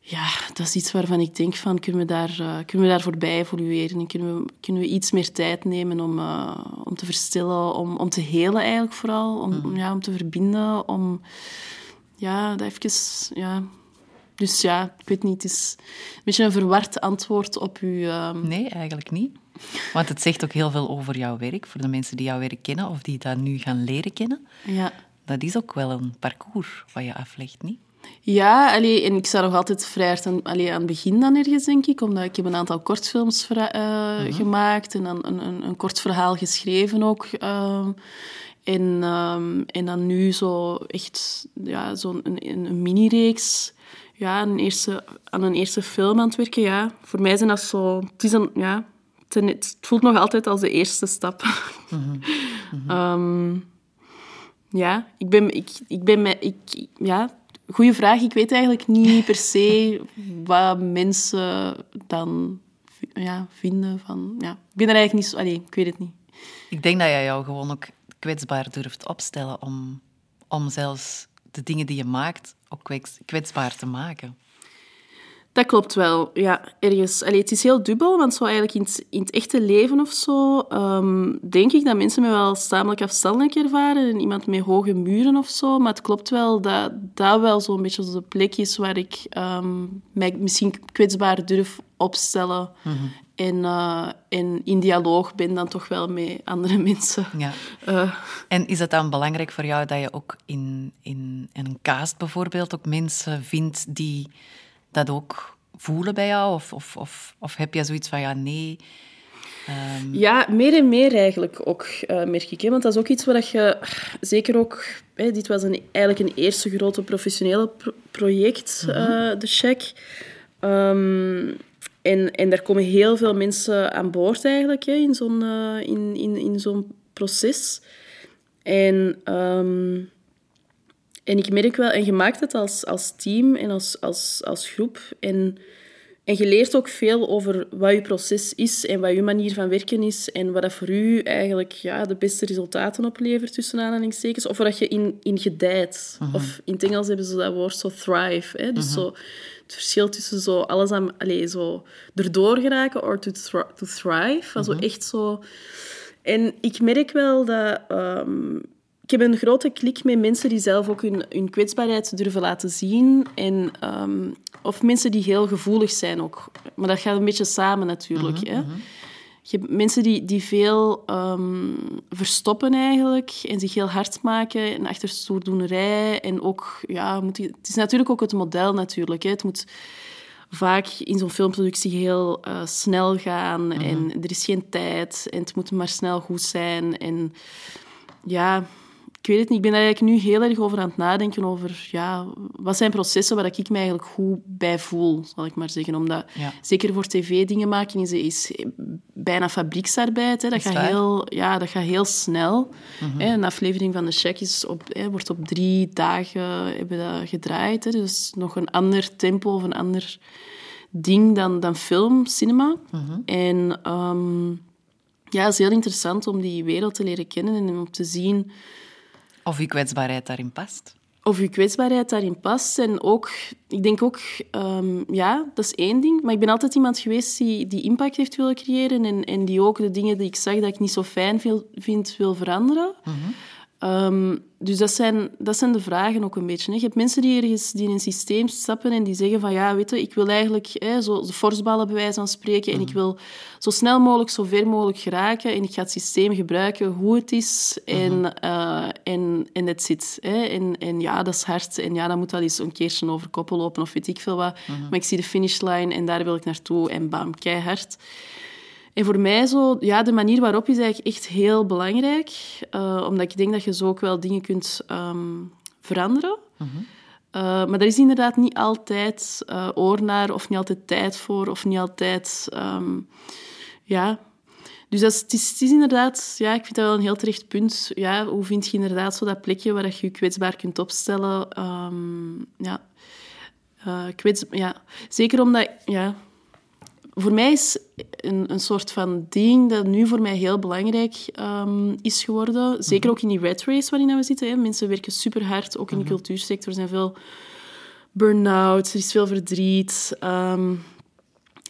Ja, dat is iets waarvan ik denk van, kunnen we daar, eh, kunnen we daar voorbij evolueren en kunnen we, kunnen we iets meer tijd nemen om, eh, om te verstillen, om, om te helen eigenlijk vooral, om, om, ja, om te verbinden, om... Ja, dat even... Ja. Dus ja, ik weet niet, het is een beetje een verward antwoord op uw... ehm, Nee, eigenlijk niet. Want het zegt ook heel veel over jouw werk, voor de mensen die jouw werk kennen of die dat nu gaan leren kennen. Ja, Dat is ook wel een parcours wat je aflegt, niet? ja allee, en ik sta nog altijd vrij hard aan, allee, aan het begin dan ergens, denk ik. Omdat ik heb een aantal kortfilms eh, gemaakt en dan een, een, een kort verhaal geschreven ook. ehm, en, ehm, en dan nu zo echt ja, zo'n een, een, een mini-reeks ja, een eerste, aan een eerste film aan het werken. Ja. Voor mij zijn dat zo... Het, is een, ja, ten- het voelt nog altijd als de eerste stap. Ehm, ja, ik ben... Ik, ik ben mij, ik, ja, goeie vraag. Ik weet eigenlijk niet per se wat mensen dan ja, vinden van... Ja, ik ben er eigenlijk niet zo... Allee, ik weet het niet. Ik denk dat jij jou gewoon ook kwetsbaar durft opstellen om, om zelfs de dingen die je maakt ook kwets- kwetsbaar te maken. Dat klopt wel, ja, ergens. Allee, het is heel dubbel, want zo eigenlijk in het, in het echte leven of zo, ehm, denk ik dat mensen me wel tamelijk afstandelijk ervaren en iemand met hoge muren of zo. Maar het klopt wel dat dat wel zo'n beetje de plek is waar ik ehm, mij misschien kwetsbaar durf opstellen. En, eh, en in dialoog ben dan toch wel met andere mensen. Ja. Eh, En is het dan belangrijk voor jou dat je ook in, in, in een cast bijvoorbeeld ook mensen vindt die dat ook voelen bij jou? Of, of, of, of heb je zoiets van, ja, nee... ehm, Ja, meer en meer eigenlijk ook, eh, merk ik. Hè? Want dat is ook iets waar dat je zeker ook... Hè, dit was een, eigenlijk een eerste grote professionele pro- project, eh, de check. Ehm, en, en daar komen heel veel mensen aan boord eigenlijk hè, in zo'n eh, in, in, in zo'n proces. En, ehm, en ik merk wel, en je maakt het als, als team en als, als, als groep. En, en je leert ook veel over wat je proces is en wat je manier van werken is. En wat dat voor u eigenlijk ja, de beste resultaten oplevert, tussen aanhalingstekens. Of waar dat je in, in gedijt. Of in het Engels hebben ze dat woord zo thrive. Hè? Dus zo, het verschil tussen zo alles aan, allez, zo erdoor geraken of to, to thrive. Also echt zo... En ik merk wel dat... ehm, ik heb een grote klik met mensen die zelf ook hun, hun kwetsbaarheid durven laten zien. En, ehm, of mensen die heel gevoelig zijn ook. Maar dat gaat een beetje samen natuurlijk. hè. Je hebt mensen die, die veel ehm, verstoppen eigenlijk en zich heel hard maken en achter stoerdoenerij. En ook, ja, moet het is natuurlijk ook het model natuurlijk. Hè. Het moet vaak in zo'n filmproductie heel eh, snel gaan en er is geen tijd en het moet maar snel goed zijn. En ja, ik weet het niet. Ik ben daar eigenlijk nu heel erg over aan het nadenken over ja, wat zijn processen waar ik me eigenlijk goed bij voel, zal ik maar zeggen. Omdat Ja. zeker voor tv dingen maken is, is bijna fabrieksarbeid. Hè. Dat, gaat heel, ja, dat gaat heel snel. hè. Een aflevering van de Check is op, hè, wordt op drie dagen hebben dat gedraaid. Hè. Dus nog een ander tempo of een ander ding dan, dan film, cinema. En ehm, ja, het is heel interessant om die wereld te leren kennen en om te zien Of je kwetsbaarheid daarin past. of je kwetsbaarheid daarin past. En ook, ik denk ook, ehm, ja, dat is één ding. Maar ik ben altijd iemand geweest die, die impact heeft willen creëren. En, en die ook de dingen die ik zag dat ik niet zo fijn vind, wil veranderen. Ehm, dus dat zijn, dat zijn de vragen ook een beetje. Hè. Je hebt mensen die ergens die in een systeem stappen en die zeggen van ja, weet je, ik wil eigenlijk hè, zo de forsballen bij wijze van spreken en ik wil zo snel mogelijk, zo ver mogelijk geraken en ik ga het systeem gebruiken hoe het is en, eh, en, en that's it. Hè. En, en ja, dat is hard en ja, dan moet wel eens een keertje over koppel lopen of weet ik veel wat. Maar ik zie de finishlijn en daar wil ik naartoe en bam, keihard. En voor mij zo, ja, de manier waarop is eigenlijk echt heel belangrijk. eh, omdat ik denk dat je zo ook wel dingen kunt ehm, veranderen. Eh, maar daar is inderdaad niet altijd eh, oor naar, of niet altijd tijd voor, of niet altijd... ehm, ja... Dus dat is, het, is, het is inderdaad... Ja, ik vind dat wel een heel terecht punt. Ja, hoe vind je inderdaad zo dat plekje waar je je kwetsbaar kunt opstellen? Ehm, ja. Kwets, ja. Zeker omdat... Ja, voor mij is een, een soort van ding dat nu voor mij heel belangrijk ehm, is geworden. Zeker ook in die red race waarin we zitten. Hè. Mensen werken super hard, ook in de cultuursector. Er zijn veel burn-out, er is veel verdriet. ehm,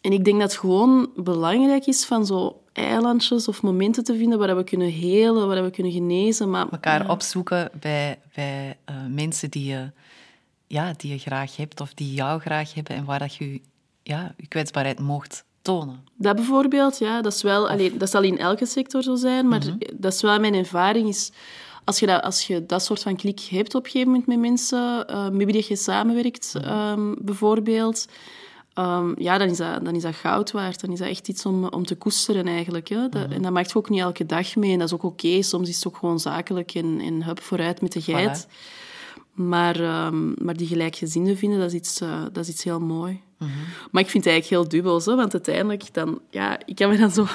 en ik denk dat het gewoon belangrijk is van zo eilandjes of momenten te vinden waar we kunnen helen, waar we kunnen genezen. Maar, Elkaar opzoeken bij, bij eh, mensen die je, ja, die je graag hebt of die jou graag hebben en waar dat je ja, je kwetsbaarheid mocht tonen. Dat bijvoorbeeld, ja, dat, is wel, allee, dat zal in elke sector zo zijn, maar dat is wel mijn ervaring. Is, als, je dat, als je dat soort van klik hebt op een gegeven moment met mensen, eh met wie je samenwerkt, ehm, bijvoorbeeld, ehm, ja, dan is, dat, dan is dat goud waard. Dan is dat echt iets om, om te koesteren eigenlijk. Hè. Dat, En dat maakt je ook niet elke dag mee. En dat is ook oké. Soms is het ook gewoon zakelijk en, en hup vooruit met de geit. Maar, ehm, maar die gelijkgezinden vinden, dat is iets, eh, dat is iets heel mooi. Maar ik vind het eigenlijk heel dubbel, zo, want uiteindelijk dan... Ja, ik kan me dan zo...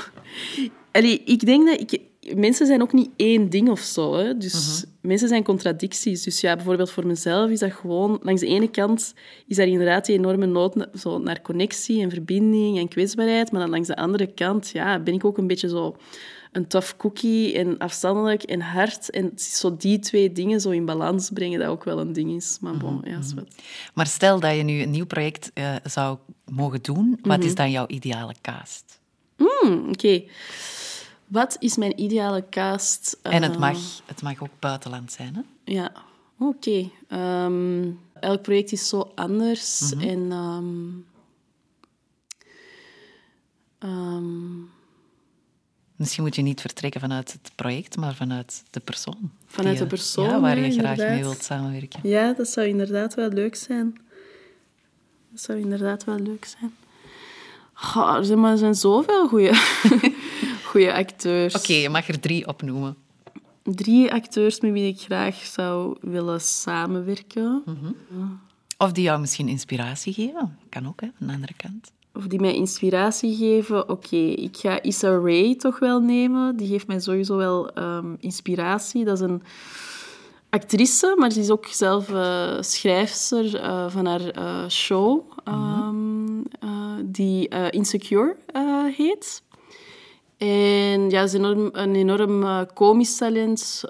Allee, ik denk dat... Ik, mensen zijn ook niet één ding of zo. Hè. Dus mensen zijn contradicties. Dus ja, bijvoorbeeld voor mezelf is dat gewoon... Langs de ene kant is daar inderdaad die enorme nood na- zo, naar connectie en verbinding en kwetsbaarheid. Maar dan langs de andere kant ja, ben ik ook een beetje zo een tough cookie en afstandelijk en hard. En zo die twee dingen zo in balans brengen, dat ook wel een ding is. Maar bon, ja, is wat. Maar stel dat je nu een nieuw project eh, zou mogen doen, wat is dan jouw ideale cast? Hmm, Oké. Wat is mijn ideale cast? En het Eh, mag, het mag ook buitenland zijn, hè? Ja, oké. Ehm, elk project is zo anders. En... ehm, ehm, Misschien moet je niet vertrekken vanuit het project, maar vanuit de persoon. Vanuit de je- persoon, Ja, waar ja, je graag mee wilt samenwerken. ja, dat zou inderdaad wel leuk zijn. Dat zou inderdaad wel leuk zijn. Goh, er zijn, maar er zijn zoveel goede goede acteurs. Oké, je mag er drie opnoemen. Drie acteurs met wie ik graag zou willen samenwerken. Of die jou misschien inspiratie geven. Kan ook, hè, aan de andere kant. Of die mij inspiratie geven, oké, ik ga Issa Rae toch wel nemen. Die geeft mij sowieso wel ehm, inspiratie. Dat is een actrice, maar ze is ook zelf eh, schrijfster eh, van haar eh, show, ehm, eh, die Insecure heet. En ja, ze is enorm, een enorm komisch talent,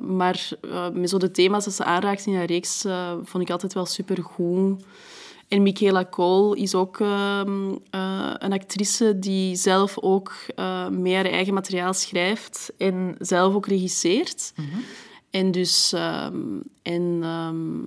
maar met zo de thema's dat ze aanraakt in haar reeks vond ik altijd wel supergoed. En Michaela Cole is ook ehm, eh, een actrice die zelf ook eh meer eigen materiaal schrijft en zelf ook regisseert. En dus... ehm, en, ehm,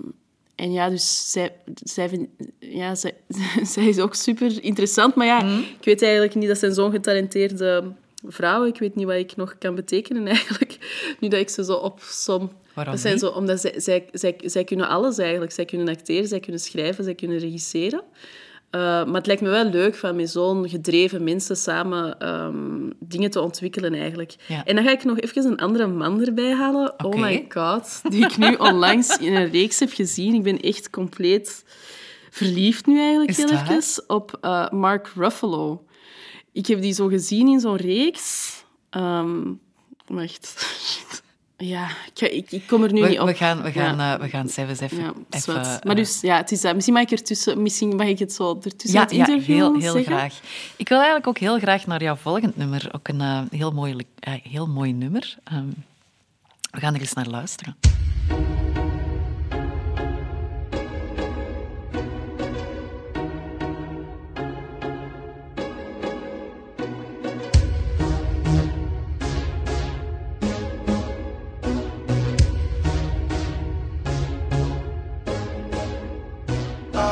en ja, dus zij, zij, vind- ja, zij, zij is ook super interessant. Maar ja, ik weet eigenlijk niet, dat zijn zo'n getalenteerde vrouwen. Ik weet niet wat ik nog kan betekenen eigenlijk, nu dat ik ze zo opsom. Waarom dat zijn zo, omdat zij, zij, zij, zij kunnen alles eigenlijk. Zij kunnen acteren, zij kunnen schrijven, zij kunnen regisseren. Eh, maar het lijkt me wel leuk van met zo'n gedreven mensen samen ehm, dingen te ontwikkelen eigenlijk. Ja. En dan ga ik nog even een andere man erbij halen. Oh my god. Die ik nu onlangs in een reeks heb gezien. Ik ben echt compleet verliefd nu eigenlijk heel even op eh, Mark Ruffalo. Ik heb die zo gezien in zo'n reeks. Wacht. Ja, ik, ik, kom er nu niet op. we gaan, we gaan, Ja. eh, we gaan zelfs even... Ja, even eh, maar dus, ja, het is dat. Misschien mag ik, ertussen, misschien mag ik het zo ertussen ja, het ja, heel, heel zeggen. graag. Ik wil eigenlijk ook heel graag naar jouw volgend nummer. Ook een eh, heel, mooi, eh, heel mooi nummer. Ehm, we gaan er eens naar luisteren.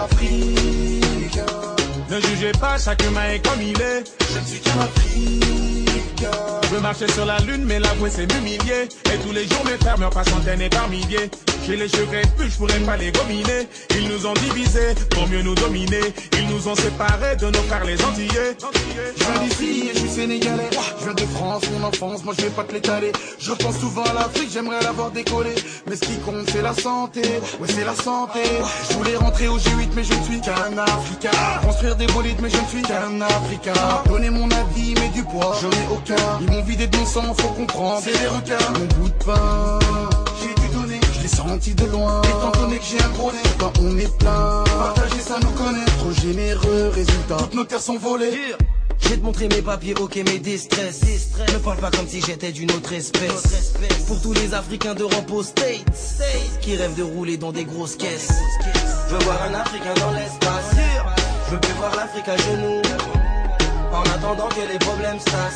Afrique. Ne jugez pas, chaque humain est comme il est. Je ne suis qu'un Afrique. Je veux marcher sur la lune, mais l'avouer c'est m'humilier. Et tous les jours mes frères meurent par centaines et par milliers. J'ai les cheveux crépus, je pourrais pas les gominer. Ils nous ont divisés pour mieux nous dominer. Ils nous ont séparés de nos frères les Antillais. Je viens d'ici et je suis sénégalais. Je viens de France, mon enfance, moi je vais pas te l'étaler. Je pense souvent à l'Afrique, j'aimerais l'avoir décollé. Mais ce qui compte, c'est la santé. Ouais, c'est la santé. Je voulais rentrer au G8, mais je ne suis qu'un Africain. Construire des bolides, mais je ne suis qu'un Africain. Donner mon avis, mais du poids, je n'ai aucun. Ils m'ont vidé de mon sang, faut comprendre. C'est des requins. Mon bout de pain, senti de loin. Étant donné que j'ai un gros nez, quand on est plein. Partager ça nous connaît. Trop généreux, résultat. Toutes nos terres sont volées. Je vais te montrer mes papiers, ok, mes distress. Ne parle pas comme si j'étais d'une autre espèce. Pour tous les Africains d'Europe aux States, qui rêvent de rouler dans des grosses caisses. Je veux voir un Africain dans l'espace. Je veux plus voir l'Afrique à genoux. En attendant que les problèmes se tassent.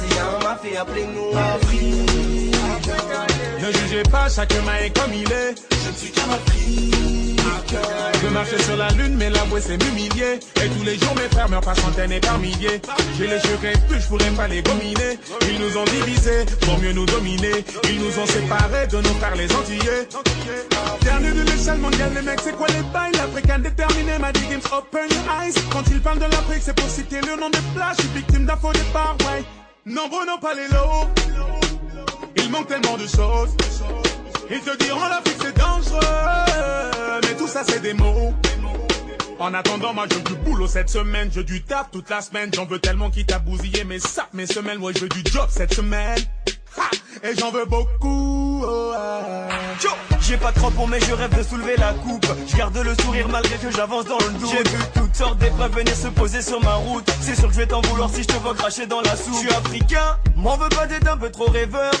S'il y a un mafia, appelez-nous Afrique. Ne jugez pas, chaque humain est comme il est. Je ne suis qu'un. Je veux marcher sur la lune, mais l'avouer c'est m'humilier. Et tous les jours mes frères meurent par centaines et par milliers. J'ai les cheveux crépus, je pourrais pas les gominer. Ils nous ont divisés pour mieux nous dominer. Ils nous ont séparés de nos frères les Antillais. Dernier de l'échelle mondiale, les mecs, c'est quoi les bails? L'Africain déterminé m'a dit Games Open Your Eyes. Quand ils parlent de l'Afrique, c'est pour citer le nom des plages. Je suis victime d'un faux départ, ouais. Nombreux n'ont pas les lots. Il manque tellement de choses. Ils te diront l'Afrique c'est dangereux, mais tout ça c'est des mots. En attendant, moi je du boulot cette semaine, je du taf toute la semaine. J'en veux tellement qui t'a bousillé mes saps, mes semaines. Ouais, je veux du job cette semaine. Ha Et j'en veux beaucoup. oh, ah. Yo, J'ai pas de crampons mais je rêve de soulever la coupe Je garde le sourire malgré que j'avance dans le doute J'ai vu toutes sortes d'épreuves venir se poser sur ma route C'est sûr que je vais t'en vouloir si je te vois cracher dans la soupe Je africain, m'en veux pas d'être un peu trop rêveur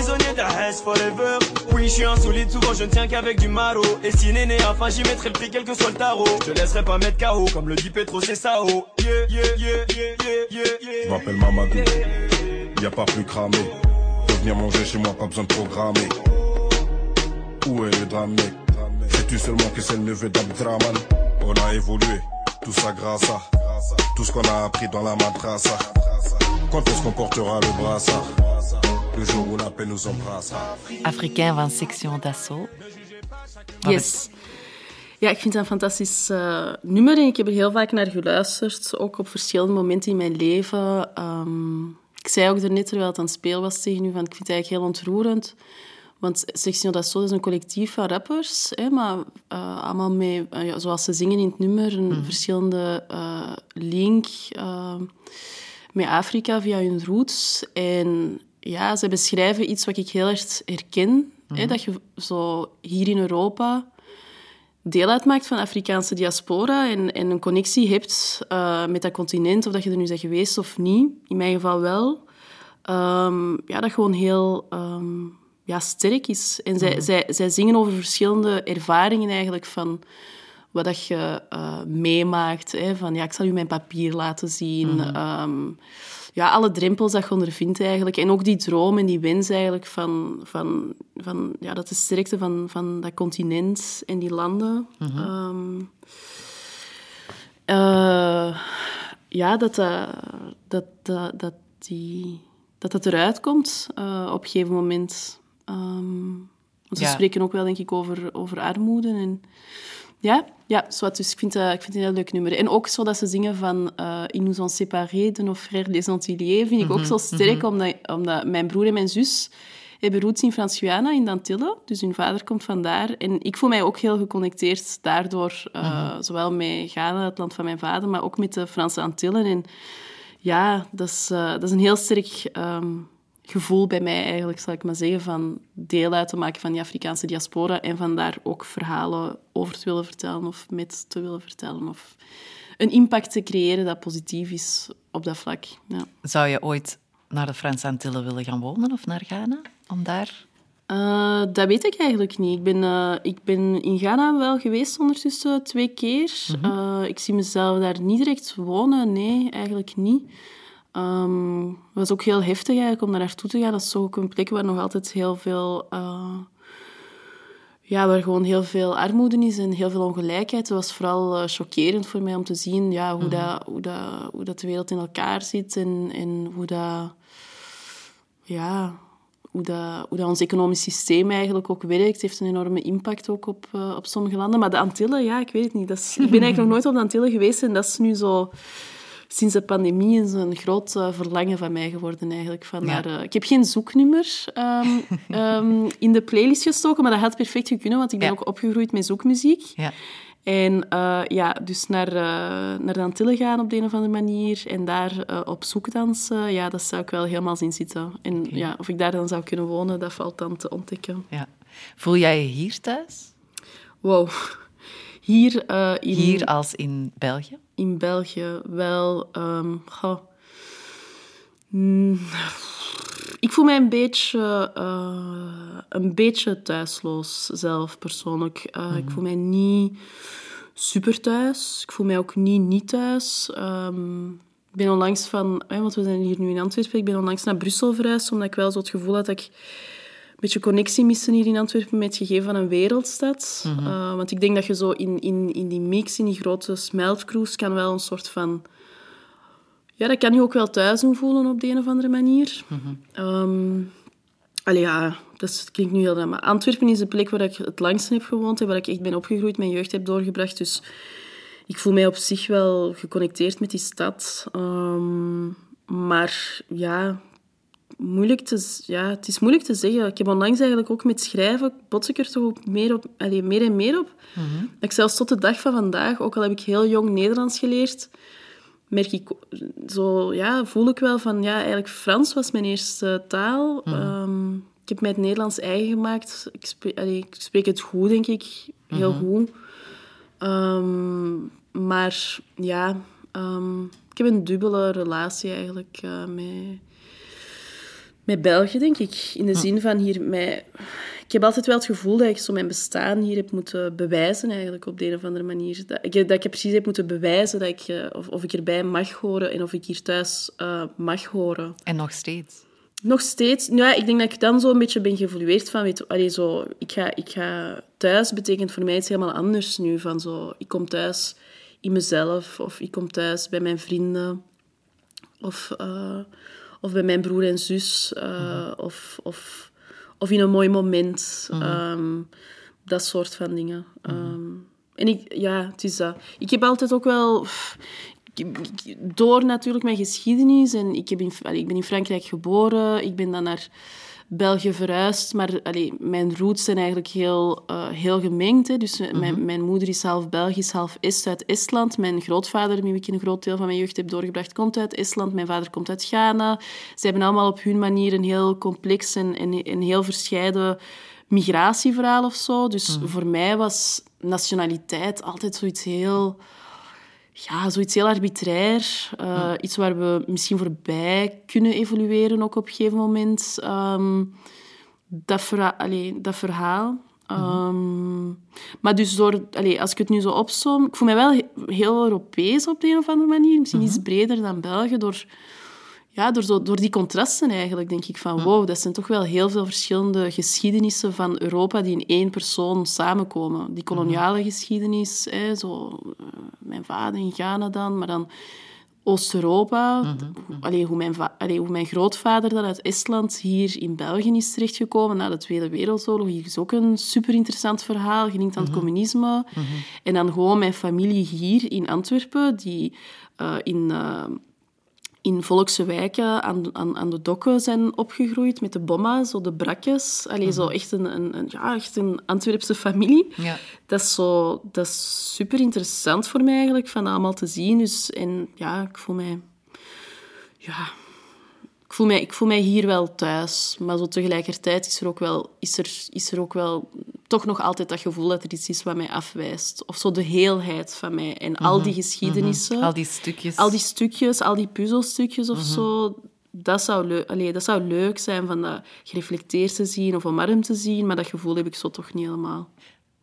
Prisonnier forever. Oui je suis insolite, souvent je ne tiens qu'avec du maro Et si néné, enfin j'y mettrai le prix quel que soit le tarot. Je laisserai pas mettre KO comme le dit Petro c'est Sao yeah, yeah Je m'appelle Mamadou, y a pas plus cramé. Faut venir manger chez moi, pas besoin de programmer. Où est le drame, mec Sais-tu seulement que c'est le neveu d'Abdraman? On a évolué, tout ça grâce à tout ce qu'on a appris dans la madrasa. Quand est-ce qu'on portera le brassard? Le jour où la paix nous embrassera. Africain van Section d'Assaut. Yes. Ja, ik vind het een fantastisch eh, nummer en ik heb er heel vaak naar geluisterd, ook op verschillende momenten in mijn leven. Ehm, ik zei ook daarnet, terwijl het aan het spelen was tegen u, van ik vind het eigenlijk heel ontroerend. Want Section d'Assaut is een collectief van rappers, hè, maar eh, allemaal met, eh, ja, zoals ze zingen in het nummer, een verschillende eh, link eh, met Afrika via hun roots. En ja, ze beschrijven iets wat ik heel erg herken. Hè, dat je zo hier in Europa deel uitmaakt van de Afrikaanse diaspora en, en een connectie hebt eh, met dat continent, of dat je er nu bent geweest of niet. In mijn geval wel. Ehm, ja, dat gewoon heel ehm, ja, sterk is. En zij, zij, zij zingen over verschillende ervaringen eigenlijk van wat dat je eh, meemaakt. Hè, van, ja, ik zal u mijn papier laten zien. Ehm, ja, alle drempels dat je ondervindt eigenlijk. En ook die droom en die wens eigenlijk van... van, van ja, dat de sterkte van, van dat continent en die landen... ehm, eh, ja, dat dat, dat, dat, dat, die, dat dat eruit komt eh, op een gegeven moment. Ehm, want ze Ja. spreken ook wel, denk ik, over, over armoede. En, ja, ja zwart, dus ik vind, ik vind het een heel leuk nummer. En ook zo dat ze zingen van uh, Ils nous ont séparés de nos frères des Antilles, vind ik ook zo sterk, omdat, omdat mijn broer en mijn zus hebben roots in Frans-Guyana, in Dantillen. Dus hun vader komt vandaar. En ik voel mij ook heel geconnecteerd daardoor, uh, zowel met Ghana, het land van mijn vader, maar ook met de Franse Antillen. En ja, dat is, uh, dat is een heel sterk um, gevoel bij mij eigenlijk, zal ik maar zeggen, van deel uit te maken van die Afrikaanse diaspora en van daar ook verhalen over te willen vertellen of met te willen vertellen of een impact te creëren dat positief is op dat vlak. Ja. Zou je ooit naar de Franse Antillen willen gaan wonen of naar Ghana? Om daar... Uh, dat weet ik eigenlijk niet. Ik ben, uh, ik ben in Ghana wel geweest ondertussen twee keer. Mm -hmm. uh, ik zie mezelf daar niet direct wonen. Nee, eigenlijk niet. Um, het was ook heel heftig eigenlijk om daar naartoe te gaan. Dat is ook een plek waar nog altijd heel veel... ja, waar gewoon heel veel armoede is en heel veel ongelijkheid. Het was vooral chockerend voor mij om te zien ja, hoe, mm -hmm. dat, hoe, dat, hoe dat de wereld in elkaar zit en, en hoe dat... Ja, hoe, dat, hoe dat ons economisch systeem eigenlijk ook werkt. Het heeft een enorme impact ook op, uh, op sommige landen. Maar de Antillen, ja, ik weet het niet. Dat is, ik ben eigenlijk nog nooit op de Antillen geweest en dat is nu zo... Sinds de pandemie is een groot uh, verlangen van mij geworden eigenlijk. Van ja. naar, uh, ik heb geen zoeknummer um, um, in de playlist gestoken, maar dat had perfect kunnen, want ik ben ja. ook opgegroeid met zoekmuziek. Ja. En uh, ja, dus naar, uh, naar de Antillen gaan op de een of andere manier en daar uh, op zoek dansen, ja, dat zou ik wel helemaal zien zitten. En okay. ja, of ik daar dan zou kunnen wonen, dat valt dan te ontdekken. Ja. Voel jij je hier thuis? Wow. Hier, in, hier als in België? In België wel. Um, goh. Mm, ik voel mij een beetje, uh, een beetje thuisloos zelf, persoonlijk. Uh, mm -hmm. Ik voel mij niet super thuis. Ik voel mij ook niet niet thuis. Um, ik ben onlangs van... Want we zijn hier nu in Antwerpen. Ik ben onlangs naar Brussel verhuisd, omdat ik wel zo het gevoel had dat ik beetje connectie miste hier in Antwerpen met het gegeven van een wereldstad. Mm -hmm. uh, want ik denk dat je zo in, in, in die mix, in die grote smeltcruise, kan wel een soort van ja, dat kan je ook wel thuis doen voelen op de een of andere manier. Mm -hmm. um, allee, ja, dat klinkt nu heel raar, maar Antwerpen is de plek waar ik het langst heb gewoond en waar ik echt ben opgegroeid, mijn jeugd heb doorgebracht. Dus ik voel mij op zich wel geconnecteerd met die stad. Um, maar ja, moeilijk te, ja, het is moeilijk te zeggen. Ik heb onlangs eigenlijk ook met schrijven, bots ik er toch ook meer, op, allee, meer en meer op. Mm -hmm. Ik zelfs tot de dag van vandaag, ook al heb ik heel jong Nederlands geleerd merk ik zo, ja, voel ik wel van, ja, eigenlijk Frans was mijn eerste taal. Mm. Um, ik heb mij het Nederlands eigen gemaakt. Ik spreek, allee, ik spreek het goed, denk ik. Heel mm -hmm. goed. Um, maar ja, um, ik heb een dubbele relatie eigenlijk uh, met, met België, denk ik. In de zin van hier mij... Ik heb altijd wel het gevoel dat ik zo mijn bestaan hier heb moeten bewijzen, eigenlijk, op de een of andere manier. Dat ik, dat ik precies heb moeten bewijzen dat ik, uh, of, of ik erbij mag horen en of ik hier thuis uh, mag horen. En nog steeds? Nog steeds. Ja, ik denk dat ik dan zo een beetje ben geëvolueerd van... Weet, allee, zo, ik, ga, ik ga thuis betekent voor mij iets helemaal anders nu. Van zo, ik kom thuis in mezelf, of ik kom thuis bij mijn vrienden, of, uh, of bij mijn broer en zus, mm -hmm. of... of of in een mooi moment. -hmm. um, dat soort van dingen. -hmm. um, en ik, ja, het is dat. Ik heb altijd ook wel... Door natuurlijk mijn geschiedenis... En ik, heb in, ik ben in Frankrijk geboren. Ik ben dan naar België verhuisd. Maar allee, mijn roots zijn eigenlijk heel, eh, heel gemengd. Hè. Dus mijn, mijn moeder is half Belgisch, half Est uit Estland. Mijn grootvader, met wie ik een groot deel van mijn jeugd heb doorgebracht, komt uit Estland. Mijn vader komt uit Ghana. Ze hebben allemaal op hun manier een heel complex en, en, en heel verscheiden migratieverhaal of zo. Dus voor mij was nationaliteit altijd zoiets heel ja, zoiets heel arbitrair. Eh, Iets waar we misschien voorbij kunnen evolueren ook op een gegeven moment. Ehm, dat, verha allee, dat verhaal. Ehm, maar dus door, allee, als ik het nu zo opsom... Ik voel mij wel he- heel Europees op de een of andere manier. Misschien iets breder dan België. Door, ja, door, zo, door die contrasten eigenlijk, denk ik van... Wow, dat zijn toch wel heel veel verschillende geschiedenissen van Europa die in één persoon samenkomen. Die koloniale geschiedenis, hè, zo, eh, mijn vader in Ghana dan, maar dan Oost-Europa. Allee, hoe, mijn va- allee, hoe mijn grootvader dan uit Estland hier in België is terechtgekomen na de Tweede Wereldoorlog. Hier is ook een super interessant verhaal, gelinkt aan het communisme. En dan gewoon mijn familie hier in Antwerpen, die eh, in... in volkse wijken aan, aan, aan de dokken zijn opgegroeid met de bomma, zo de brakjes. Allee, zo echt een, een, een- ja, echt een Antwerpse familie. Ja. Dat is, zo, dat is super interessant voor mij eigenlijk, van allemaal te zien. Dus, en ja, ik voel mij... Ja, ik voel, mij, ik voel mij hier wel thuis. Maar zo tegelijkertijd is er, ook wel, is, er, is er ook wel toch nog altijd dat gevoel dat er iets is wat mij afwijst. Of zo de heelheid van mij. En al die geschiedenissen. Al die stukjes. Al die stukjes, al die puzzelstukjes of zo, dat zou, leu- Allee, dat zou leuk zijn van dat gereflecteerd te zien of omarmd te zien, maar dat gevoel heb ik zo toch niet helemaal.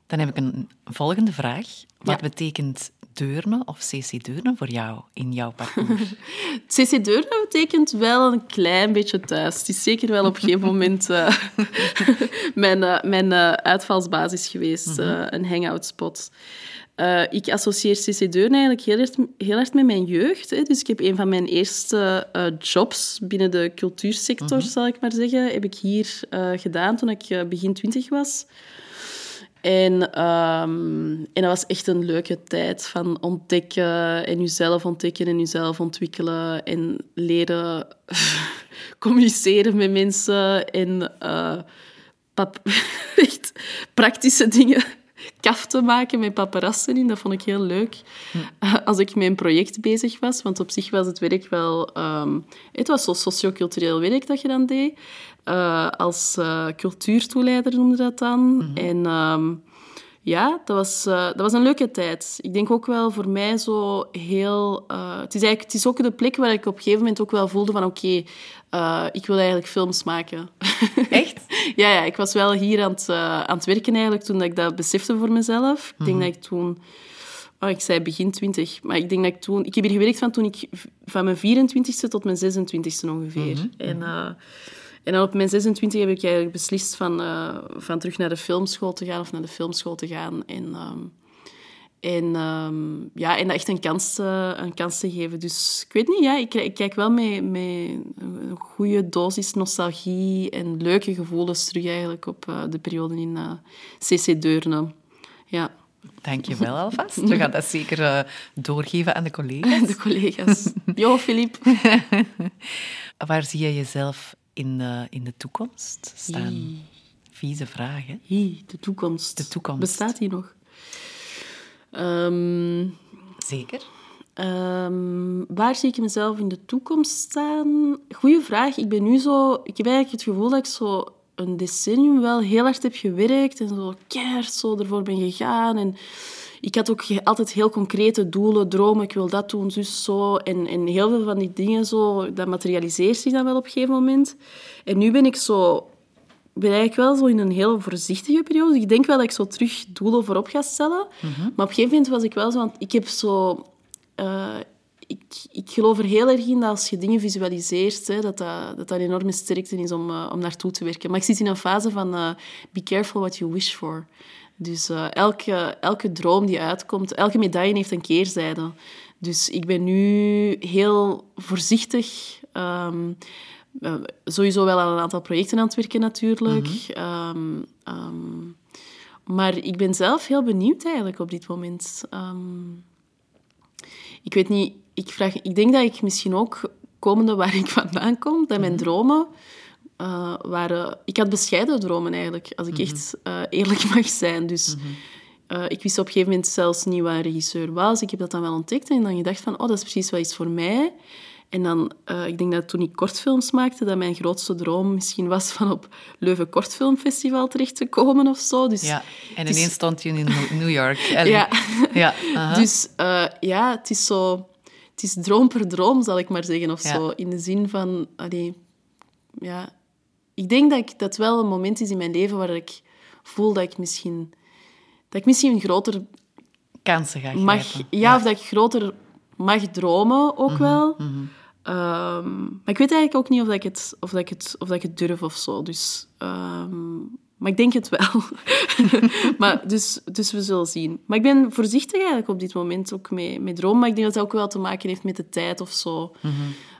Dan heb ik een volgende vraag. Wat Ja. betekent Deurne of CC Deurne voor jou in jouw parcours? CC Deurne betekent wel een klein beetje thuis. Het is zeker wel op een gegeven moment eh, mijn, eh, mijn eh, uitvalsbasis geweest, eh, een hangout spot. Eh, ik associeer CC Deurne eigenlijk heel erg, heel erg met mijn jeugd. Hè. Dus ik heb een van mijn eerste jobs binnen de cultuursector, zal ik maar zeggen, heb ik hier gedaan toen ik begin twintig was. En, ehm, en dat was echt een leuke tijd van ontdekken en jezelf ontdekken en jezelf ontwikkelen en leren communiceren met mensen en eh, echt praktische dingen kaf te maken met paparassen in. Dat vond ik heel leuk. Eh, Als ik met een project bezig was, want op zich was het werk wel... ehm, het was zo sociocultureel werk dat je dan deed. Eh, als eh, cultuurtoeleider noemde dat dan. En... ehm, ja, dat was, dat was een leuke tijd. Ik denk ook wel voor mij zo heel... het, is eigenlijk, het is ook de plek waar ik op een gegeven moment ook wel voelde van oké, ik wil eigenlijk films maken. Echt? ja, ja, ik was wel hier aan het, eh, aan het werken eigenlijk toen ik dat besefte voor mezelf. Ik denk dat ik toen... Oh, ik zei begin twintig, maar ik denk dat ik toen... Ik heb hier gewerkt van toen ik... Van mijn 24ste tot mijn 26ste ongeveer. En... eh, en dan op mijn 26 heb ik eigenlijk beslist van, eh, van terug naar de filmschool te gaan of naar de filmschool te gaan. En, ehm, en, ehm, ja, en dat echt een kans, te- een kans te geven. Dus ik weet niet, ja, ik, ik kijk wel met, met een goede dosis nostalgie en leuke gevoelens terug eigenlijk op eh, de periode in eh, CC Deurne. Ja, Dank je wel alvast. We gaan dat zeker eh, doorgeven aan de collega's. de collega's. Jo, Filip. Waar zie je jezelf in de, in de toekomst staan? Vieze? Hi, de toekomst. De toekomst. Bestaat die nog? Ehm, Zeker. Ehm, waar zie ik mezelf in de toekomst staan? Goeie vraag. Ik ben nu zo... Ik heb eigenlijk het gevoel dat ik zo een decennium wel heel hard heb gewerkt en zo keihard zo ervoor ben gegaan. En ik had ook altijd heel concrete doelen, dromen. Ik wil dat doen, zus, zo. En, en heel veel van die dingen zo, dat materialiseert zich dan wel op een gegeven moment. En nu ben ik zo ben eigenlijk wel zo in een heel voorzichtige periode. Ik denk wel dat ik zo terug doelen voorop ga stellen. Maar op een gegeven moment was ik wel zo... Want ik heb zo... eh, ik, ik geloof er heel erg in dat als je dingen visualiseert, hè, dat, dat, dat dat een enorme sterkte is om, eh, om naartoe te werken. Maar ik zit in een fase van eh, be careful what you wish for. Dus elke, elke droom die uitkomt, elke medaille heeft een keerzijde. Dus ik ben nu heel voorzichtig. ehm, eh, sowieso wel aan een aantal projecten aan het werken natuurlijk. Ehm, ehm, maar ik ben zelf heel benieuwd eigenlijk op dit moment. Ehm, ik weet niet, ik, vraag, ik denk dat ik misschien ook, komende waar ik vandaan kom, dat mijn dromen eh, waren... Ik had bescheiden dromen eigenlijk, als ik echt eh, eerlijk mag zijn. Dus ik wist op een gegeven moment zelfs niet waar een regisseur was. Ik heb dat dan wel ontdekt en dan gedacht van, oh, dat is precies wat is voor mij. En dan, eh, ik denk dat toen ik kortfilms maakte, dat mijn grootste droom misschien was van op Leuven Kortfilmfestival terecht te komen of zo. Dus, Ja, en ineens stond je in New York. Ja. ja. Dus eh, ja, het is zo... Het is droom per droom, zal ik maar zeggen, of Ja. zo. In de zin van... Allee, ja, ik denk dat ik, dat wel een moment is in mijn leven waar ik voel dat ik misschien... Dat ik misschien groter Kansen ga mag... Ja, of dat ik groter mag dromen ook Mhm, wel. Ehm, maar ik weet eigenlijk ook niet of, dat ik, het, of, dat ik, het, of dat ik het durf of zo. Dus, ehm, maar ik denk het wel. maar, dus, dus we zullen zien. Maar ik ben voorzichtig eigenlijk op dit moment ook mee, met dromen. Maar ik denk dat dat ook wel te maken heeft met de tijd of zo.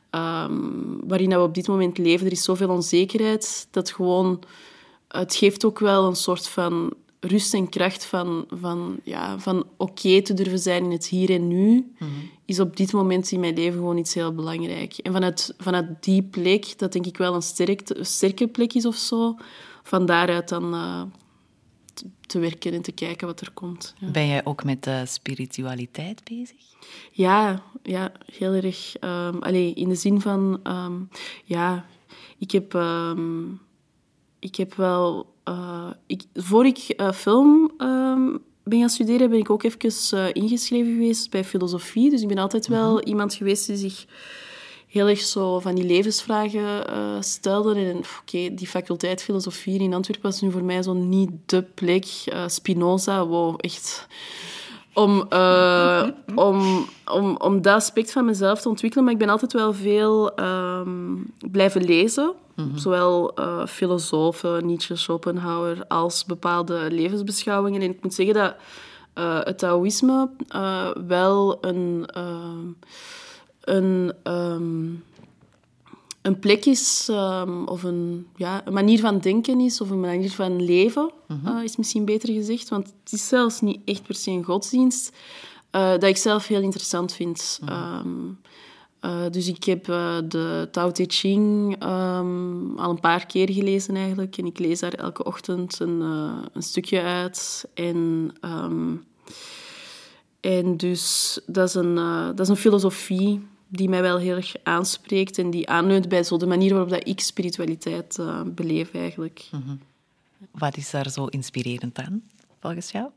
Ehm, waarin we op dit moment leven. Er is zoveel onzekerheid dat gewoon... Het geeft ook wel een soort van rust en kracht van, van, ja, van oké te durven zijn in het hier en nu, is op dit moment in mijn leven gewoon iets heel belangrijk. En vanuit, vanuit die plek, dat denk ik wel een, sterk, een sterke plek is of zo, van daaruit dan eh, te, te werken en te kijken wat er komt. Ja. Ben jij ook met de spiritualiteit bezig? Ja, ja heel erg. ehm allee, in de zin van, ehm, ja, ik heb, ehm, ik heb wel. Eh, ik, voor ik eh, film ehm, ben gaan studeren, ben ik ook even eh, ingeschreven geweest bij filosofie. Dus ik ben altijd wel iemand geweest die zich heel erg zo van die levensvragen stelde. En oké, die faculteit filosofie in Antwerpen was nu voor mij zo niet de plek. Spinoza, wow, echt om, eh, om, om, om dat aspect van mezelf te ontwikkelen. Maar ik ben altijd wel veel ehm, blijven lezen. Zowel eh, filosofen, Nietzsche, Schopenhauer, als bepaalde levensbeschouwingen. En ik moet zeggen dat eh, het Taoïsme wel een, ehm, een, ehm, een plek is, ehm, of een, ja, een manier van denken is, of een manier van leven, eh, is misschien beter gezegd. Want het is zelfs niet echt per se een godsdienst, eh, dat ik zelf heel interessant vind. Ehm, eh, dus ik heb de Tao Te Ching ehm, al een paar keer gelezen eigenlijk. En ik lees daar elke ochtend een, een stukje uit. En, en dus dat is, een, dat is een filosofie die mij wel heel erg aanspreekt. En die aanleunt bij zo de manier waarop dat ik spiritualiteit eh, beleef eigenlijk. Wat is daar zo inspirerend aan, volgens jou?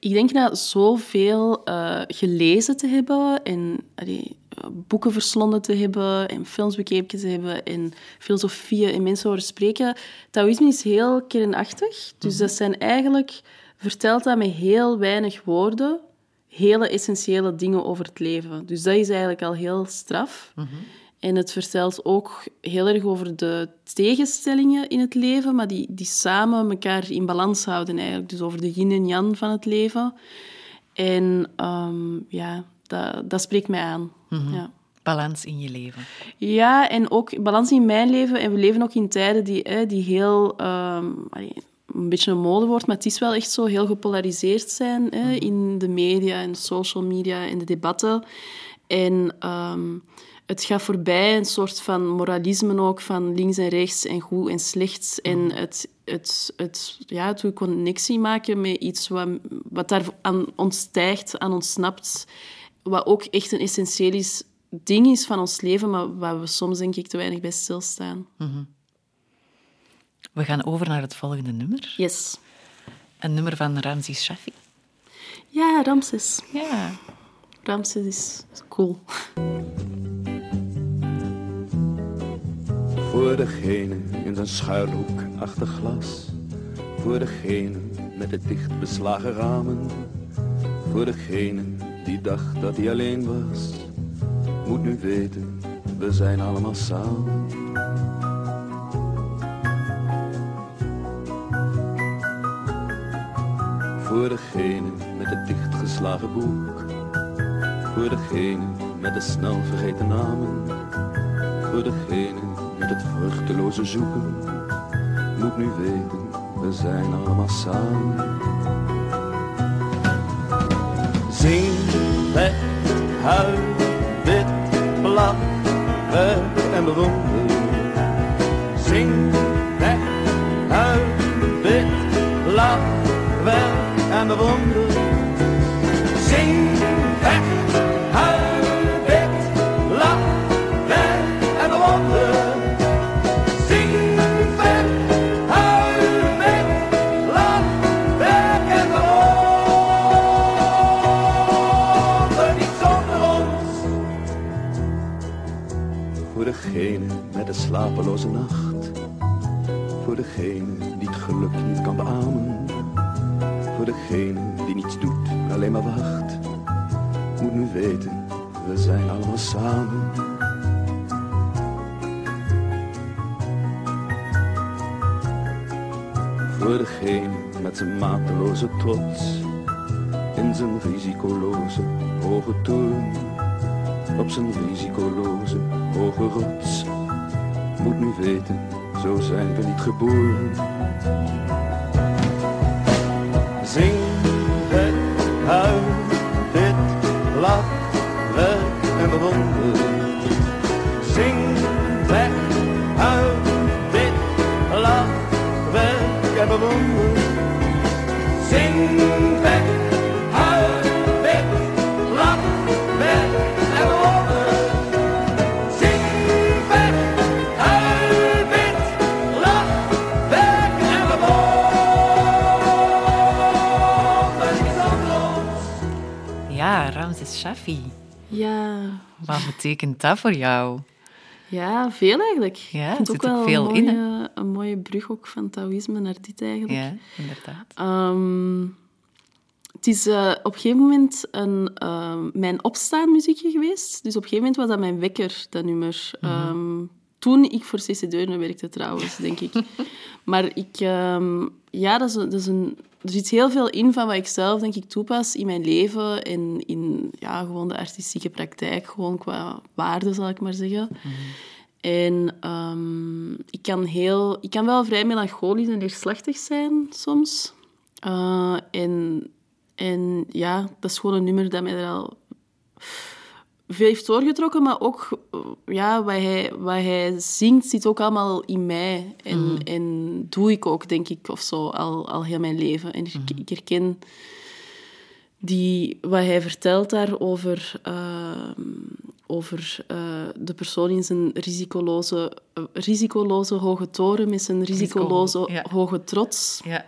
Ik denk na zoveel eh gelezen te hebben en allee, eh, boeken verslonden te hebben en films bekeken te hebben en filosofieën en mensen horen spreken, Taoïsme is heel kernachtig. Dus dat zijn eigenlijk, vertelt dat met heel weinig woorden, hele essentiële dingen over het leven. Dus dat is eigenlijk al heel straf. En het vertelt ook heel erg over de tegenstellingen in het leven, maar die, die samen elkaar in balans houden eigenlijk. Dus over de yin en yang van het leven. En ehm, ja, dat, dat spreekt mij aan. ja. Balans in je leven. Ja, en ook balans in mijn leven. En we leven ook in tijden die, hè, die heel... ehm, een beetje een modewoord, maar het is wel echt zo heel gepolariseerd zijn hè, in de media en social media en de debatten. En ehm, het gaat voorbij een soort van moralisme ook, van links en rechts en goed en slecht. En het, het, het, ja, het connectie maken met iets wat, wat daar aan ontstijgt, aan ontsnapt. Wat ook echt een essentieel is, ding is van ons leven, maar waar we soms denk ik te weinig bij stilstaan. We gaan over naar het volgende nummer. Yes. Een nummer van Ramses Shaffi. Ja, Ramses. Ja. Ramses is cool. Voor degene in zijn schuilhoek achter glas. Voor degene met de dicht beslagen ramen. Voor degene die dacht dat hij alleen was. Moet nu weten, we zijn allemaal samen. Voor degene met het dichtgeslagen boek. Voor degene met de snel vergeten namen. Voor degene met het vruchteloze zoeken. Moet nu weten, we zijn allemaal samen. Zing, vecht, huil, wit, blad, werk en bewonder. Zing, weg, huil, werk en bewonder. Zing, weg, huil, bid, lach, werk en bewonder. Zing, weg, huil, bid, lach, werk en bewonder. Niet zonder ons. Voor degene met de slapeloze nacht. Voor degene die het geluk niet kan beamen. Voor degene die niets doet, alleen maar wacht. Moet nu weten, we zijn allemaal samen. Voor degene met zijn mateloze trots. In zijn risicoloze hoge toren. Op zijn risicoloze hoge rots. Moet nu weten, zo zijn we niet geboren. Huil, dit, lach, Ja, Wat betekent dat voor jou? ja veel eigenlijk. Ja, ik vind er ook zit ook wel veel een, in, mooie, een mooie brug ook van Taoïsme naar dit eigenlijk. Ja, inderdaad. Ehm, het is eh, op een gegeven moment een, ehm, mijn opstaanmuziekje geweest. Dus op een gegeven moment was dat mijn wekker, dat nummer. Ehm, toen ik voor CC Deurne werkte trouwens, denk ik. maar ik... ja, dat is, dat is een... Er zit heel veel in van wat ik zelf, denk ik, toepas in mijn leven en in ja, gewoon de artistieke praktijk, gewoon qua waarde, zal ik maar zeggen. En ehm, ik, kan heel, ik kan wel vrij melancholisch en neerslachtig zijn soms. Eh, en, en ja, dat is gewoon een nummer dat mij er al veel heeft doorgetrokken, maar ook ja, wat, hij, wat hij zingt zit ook allemaal in mij. En, en doe ik ook, denk ik, of zo, al, al heel mijn leven. En ik, ik herken die, wat hij vertelt daar over, ehm, over eh, de persoon in zijn risicoloze, eh, risicoloze hoge toren met zijn risicoloze ja. hoge trots. Ja.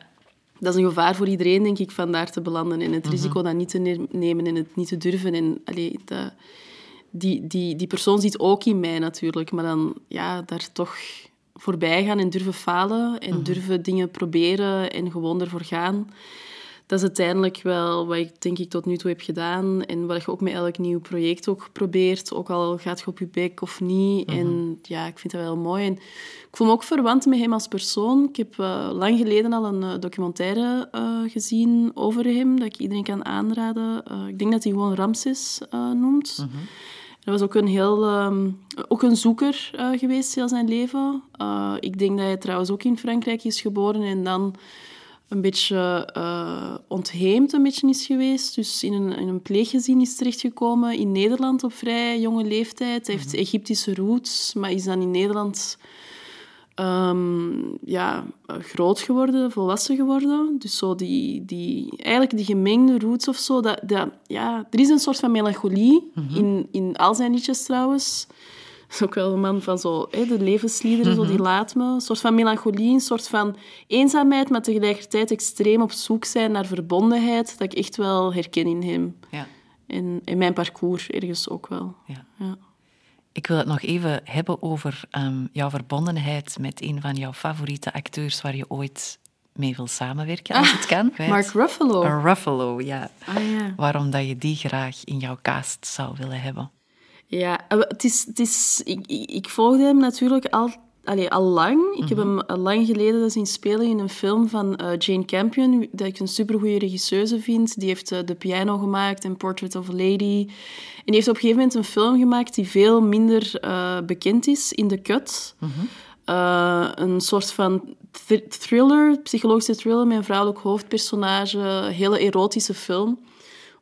Dat is een gevaar voor iedereen, denk ik, van daar te belanden. En het risico dat niet te ne- nemen en het niet te durven. En, allee, dat, die, die, die persoon zit ook in mij natuurlijk. Maar dan ja, daar toch voorbij gaan en durven falen. En durven dingen proberen en gewoon ervoor gaan. Dat is uiteindelijk wel wat ik denk ik tot nu toe heb gedaan. En wat je ook met elk nieuw project ook probeert. Ook al gaat je op je bek of niet. En ja, ik vind dat wel mooi. En ik voel me ook verwant met hem als persoon. Ik heb eh, lang geleden al een eh, documentaire eh, gezien over hem. Dat ik iedereen kan aanraden. Ik denk dat hij gewoon Ramses noemt. Dat was ook een heel... ehm, ook een zoeker eh, geweest heel zijn leven. Eh, ik denk dat hij trouwens ook in Frankrijk is geboren en dan een beetje eh, ontheemd een beetje is geweest. Dus in een, in een pleeggezin is terechtgekomen in Nederland op vrij jonge leeftijd. Hij heeft Egyptische roots, maar is dan in Nederland ehm, ja, eh, groot geworden, volwassen geworden. Dus zo die, die, eigenlijk die gemengde roots of zo. Dat, dat, ja, er is een soort van melancholie in, in al zijn liedjes trouwens. Dat is ook wel een man van zo, hè, de levensliederen, zo, die laat me. Een soort van melancholie, een soort van eenzaamheid, maar tegelijkertijd extreem op zoek zijn naar verbondenheid, dat ik echt wel herken in hem. Ja. En in mijn parcours ergens ook wel. Ja. Ja. Ik wil het nog even hebben over ehm, jouw verbondenheid met een van jouw favoriete acteurs waar je ooit mee wil samenwerken, als het kan. Kwijt. Mark Ruffalo. Ruffalo, ja. Ah ja. Waarom dat je die graag in jouw cast zou willen hebben. Ja, eh, het is, het is, ik, ik, ik volgde hem natuurlijk al, allee, al lang. Ik heb hem al lang geleden zien spelen in een film van eh, Jane Campion, dat ik een supergoeie regisseuse vind. Die heeft eh, The Piano gemaakt en Portrait of a Lady. En die heeft op een gegeven moment een film gemaakt die veel minder eh, bekend is, In the Cut. Eh, een soort van thr- thriller, psychologische thriller met een vrouwelijk hoofdpersonage. Hele erotische film.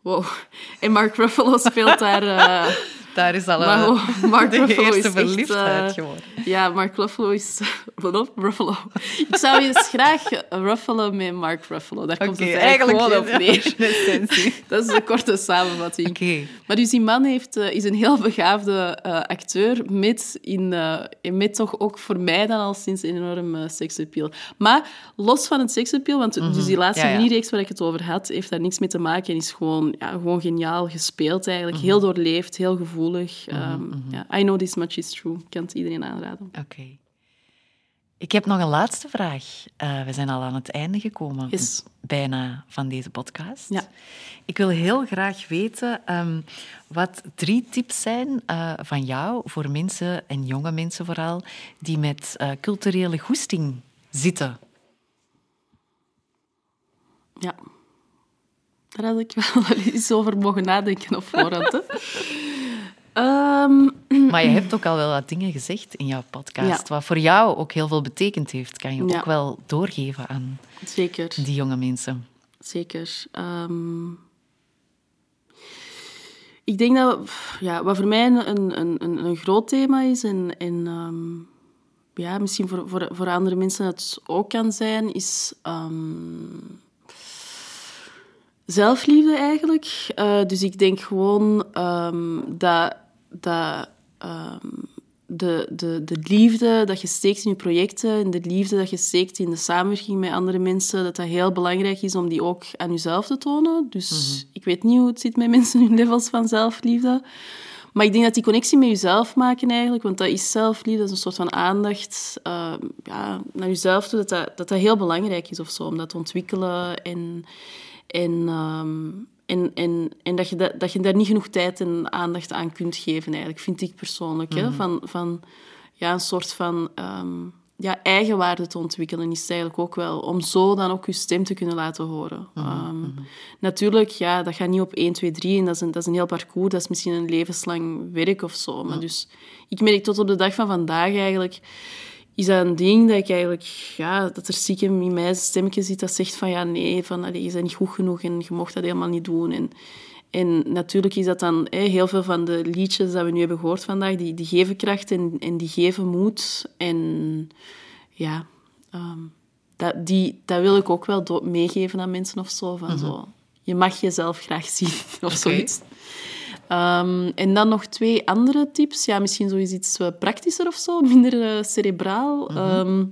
Wow. En Mark Ruffalo speelt daar... Daar is al Maar eh, oh, Mark de Ruffalo eerste is echt, verliefdheid eh, geworden. Ja, Mark Ruffalo is... Wat op? Ruffalo. Ik zou eens graag ruffelen met Mark Ruffalo. Daar komt het eigenlijk gewoon op neer. Dat is een korte samenvatting. Oké. Maar dus die man heeft, eh, is een heel begaafde acteur met, in, met toch ook voor mij dan al sinds een enorm uh, seksappeal. Maar los van het seksappeal, want dus die laatste Mhm. Ja, mini-reeks waar ik het over had, heeft daar niks mee te maken en is gewoon, ja, gewoon geniaal gespeeld eigenlijk. Mhm. Heel doorleefd, heel gevoelig. Ehm, ja, I know this much is true. Ik kan het iedereen aanraden. Oké. Ik heb nog een laatste vraag. Eh, we zijn al aan het einde gekomen, Yes. bijna, van deze podcast. Ja. Ik wil heel graag weten ehm, wat drie tips zijn eh, van jou voor mensen, en jonge mensen vooral, die met eh, culturele goesting zitten. Ja. Daar had ik wel eens over mogen nadenken op voorhand. Ehm, Maar je hebt ook al wel wat dingen gezegd in jouw podcast, Ja. wat voor jou ook heel veel betekend heeft. Kan je Ja. ook wel doorgeven aan zeker. die jonge mensen. Zeker. Ehm, ik denk dat ja, wat voor mij een, een, een, een groot thema is, en, en ehm, ja, misschien voor, voor, voor andere mensen het ook kan zijn, is zelfliefde eigenlijk. Eh, dus ik denk gewoon dat, dat ehm, de, de, de liefde dat je steekt in je projecten en de liefde dat je steekt in de samenwerking met andere mensen, dat dat heel belangrijk is om die ook aan jezelf te tonen. Dus ik weet niet hoe het zit met mensen hun levels van zelfliefde. Maar ik denk dat die connectie met jezelf maken eigenlijk, want dat is zelfliefde, dat is een soort van aandacht eh, ja, naar jezelf toe, dat dat, dat dat heel belangrijk is of zo, om dat te ontwikkelen en, en, ehm, en, en, en dat, je dat, dat je daar niet genoeg tijd en aandacht aan kunt geven, eigenlijk, vind ik persoonlijk. Hè? Van, van ja, een soort van ehm, ja, eigenwaarde te ontwikkelen is het eigenlijk ook wel, om zo dan ook je stem te kunnen laten horen. Ehm, Natuurlijk, ja, dat gaat niet op 1, 2, 3 en dat is, een, dat is een heel parcours, dat is misschien een levenslang werk of zo. Maar dus, ik merk tot op de dag van vandaag eigenlijk, is dat een ding dat ik eigenlijk, ja, dat er stiekem in mij een stemmetje zit dat zegt van ja, nee, van, allee, je bent niet goed genoeg en je mocht dat helemaal niet doen. En, en natuurlijk is dat dan heel veel van de liedjes dat we nu hebben gehoord vandaag, die, die geven kracht en, en die geven moed. En ja, ehm, dat, die, dat wil ik ook wel meegeven aan mensen of zo. Van zo je mag jezelf graag zien of zoiets. Ehm, en dan nog twee andere tips. Ja, misschien zoiets iets eh, praktischer of zo, minder eh, cerebraal. Ehm,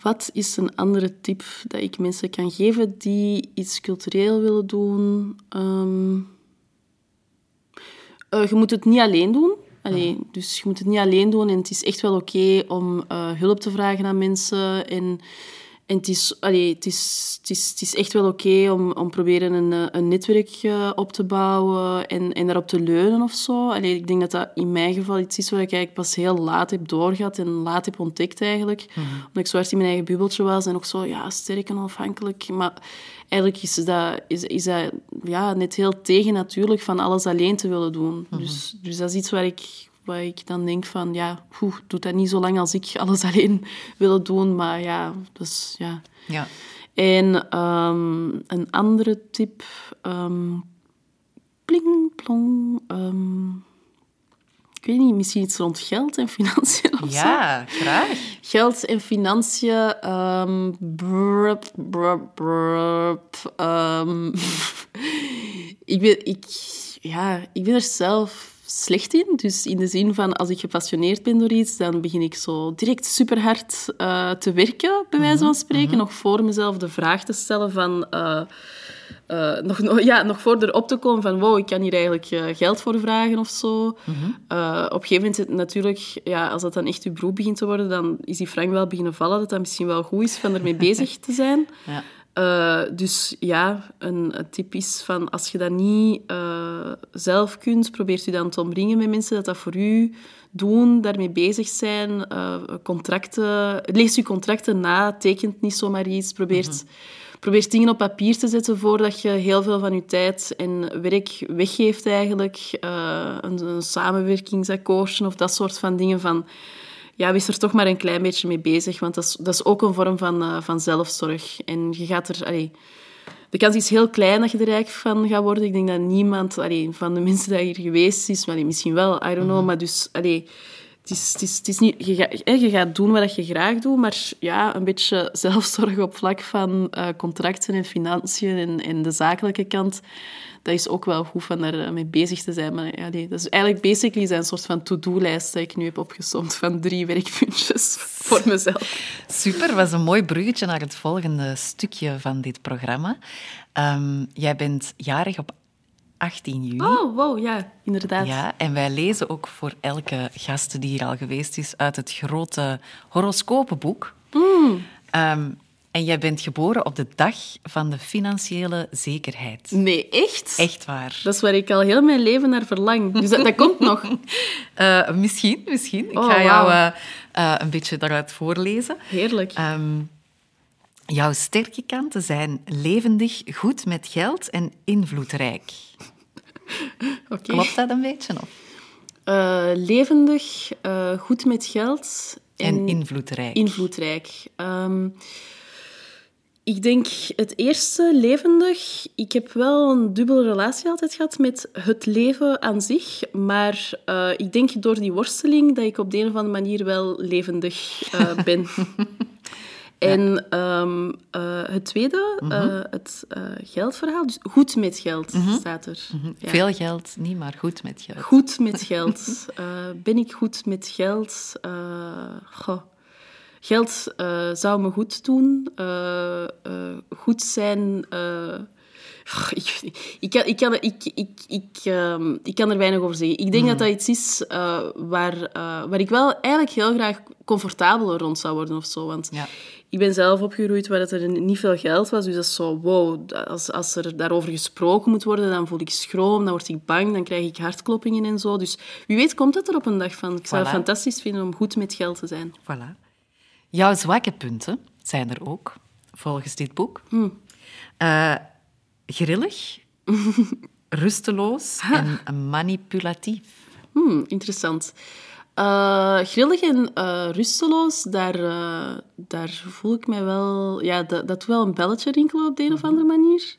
wat is een andere tip dat ik mensen kan geven die iets cultureel willen doen? Ehm, eh, je moet het niet alleen doen. Allee, Dus je moet het niet alleen doen. En het is echt wel oké om hulp te vragen aan mensen. En, en het, is, allee, het, is, het, is, het is echt wel oké om, om proberen een, eh, een netwerk eh, op te bouwen en, en daarop te leunen of zo. Allee, ik denk dat dat in mijn geval iets is wat ik eigenlijk pas heel laat heb doorgehad en laat heb ontdekt eigenlijk. Omdat ik zo hard in mijn eigen bubbeltje was en ook zo ja, sterk en onafhankelijk. Maar eigenlijk is dat, is, is dat ja, net heel tegen natuurlijk van alles alleen te willen doen. dus, dus dat is iets waar ik, waar ik dan denk van, ja, poeh, doe dat niet zo lang als ik alles alleen wil doen. Maar ja, dus ja... Ja. En ehm, een andere tip. ehm pling, plong. ehm, ik weet niet, misschien iets rond geld en financiën of zo. ja, graag. Geld en financiën. brup, brup, brup, ik, ben, ik, ja, ik ben er zelf slecht in. Dus in de zin van, als ik gepassioneerd ben door iets, dan begin ik zo direct super hard eh, te werken, bij wijze van spreken. Nog voor mezelf de vraag te stellen van... eh, eh, nog, ja, nog voor erop te komen van wow, ik kan hier eigenlijk geld voor vragen of zo. Eh, op een gegeven moment, natuurlijk, ja, als dat dan echt je beroep begint te worden, dan is die frank wel beginnen vallen, dat dat misschien wel goed is van ermee bezig te zijn. Ja. Eh, dus ja, een, een tip is van als je dat niet eh, zelf kunt, probeert u dan te omringen met mensen dat dat voor u doen, daarmee bezig zijn. eh, contracten, lees uw contracten na, tekent niet zomaar iets, probeert, probeert dingen op papier te zetten voordat je heel veel van je tijd en werk weggeeft eigenlijk. Een, een samenwerkingsakkoordje of dat soort van dingen van ja, wees er toch maar een klein beetje mee bezig, want dat is, dat is ook een vorm van, eh, van zelfzorg. En je gaat er... allee, de kans is heel klein dat je er rijk van gaat worden. Ik denk dat niemand allee, van de mensen die hier geweest is, maar misschien wel, I don't know. Maar dus, allee, is, is, niet, je, gaat, doen wat je graag doet, maar ja, een beetje zelfzorg op vlak van eh, contracten en financiën en, de zakelijke kant, dat is ook wel goed van daar mee bezig te zijn. Maar ja, nee, dat is eigenlijk basically zijn soort van to-do-lijst dat ik nu heb opgesomd van drie werkpuntjes voor mezelf. Super, was een mooi bruggetje naar het volgende stukje van dit programma. Ehm, jij bent jarig op 18 juni. Oh, wow, ja, inderdaad. Ja, en wij lezen ook voor elke gast die hier al geweest is uit het grote horoscopenboek. Mm. Ehm, en jij bent geboren op de dag van de financiële zekerheid. Nee, echt? Echt waar. Dat is waar ik al heel mijn leven naar verlang. Dus dat, dat komt nog. Eh, misschien, misschien. Ik Oh, ga jou eh, eh, een beetje daaruit voorlezen. Heerlijk. Ehm, jouw sterke kanten zijn levendig, goed met geld en invloedrijk. Oké. Klopt dat een beetje? Of? Eh, levendig, eh, goed met geld En invloedrijk. invloedrijk. Ehm, ik denk het eerste, levendig. Ik heb wel een dubbele relatie altijd gehad met het leven aan zich. Maar eh, ik denk door die worsteling dat ik op de een of andere manier wel levendig ben. En ehm, eh, het tweede, Mhm. eh, het eh, geldverhaal. Dus goed met geld staat er. Ja. Mhm. Veel geld, niet, maar goed met geld. Goed met geld. Ben ik goed met geld? Goh. Geld zou me goed doen. Goed zijn. goh, ik, ik, kan, ik, kan, ik, ik, ik, ehm, ik kan er weinig over zeggen. Ik denk dat dat iets is waar, waar ik wel eigenlijk heel graag comfortabeler rond zou worden of zo. Want Ja. Ik ben zelf opgegroeid waar het er niet veel geld was. Dus dat is zo, wow, als, als er daarover gesproken moet worden, dan voel ik schroom, dan word ik bang, dan krijg ik hartkloppingen en zo. Dus wie weet komt het er op een dag van. Ik zou het fantastisch vinden om goed met geld te zijn. Voilà. Jouw zwakke punten zijn er ook, volgens dit boek. Eh, grillig, rusteloos en manipulatief. Hmm, interessant. Eh, grillig en eh, rusteloos, daar, eh, daar voel ik mij wel... Ja, dat, dat wel een belletje rinkelen op de een of andere manier.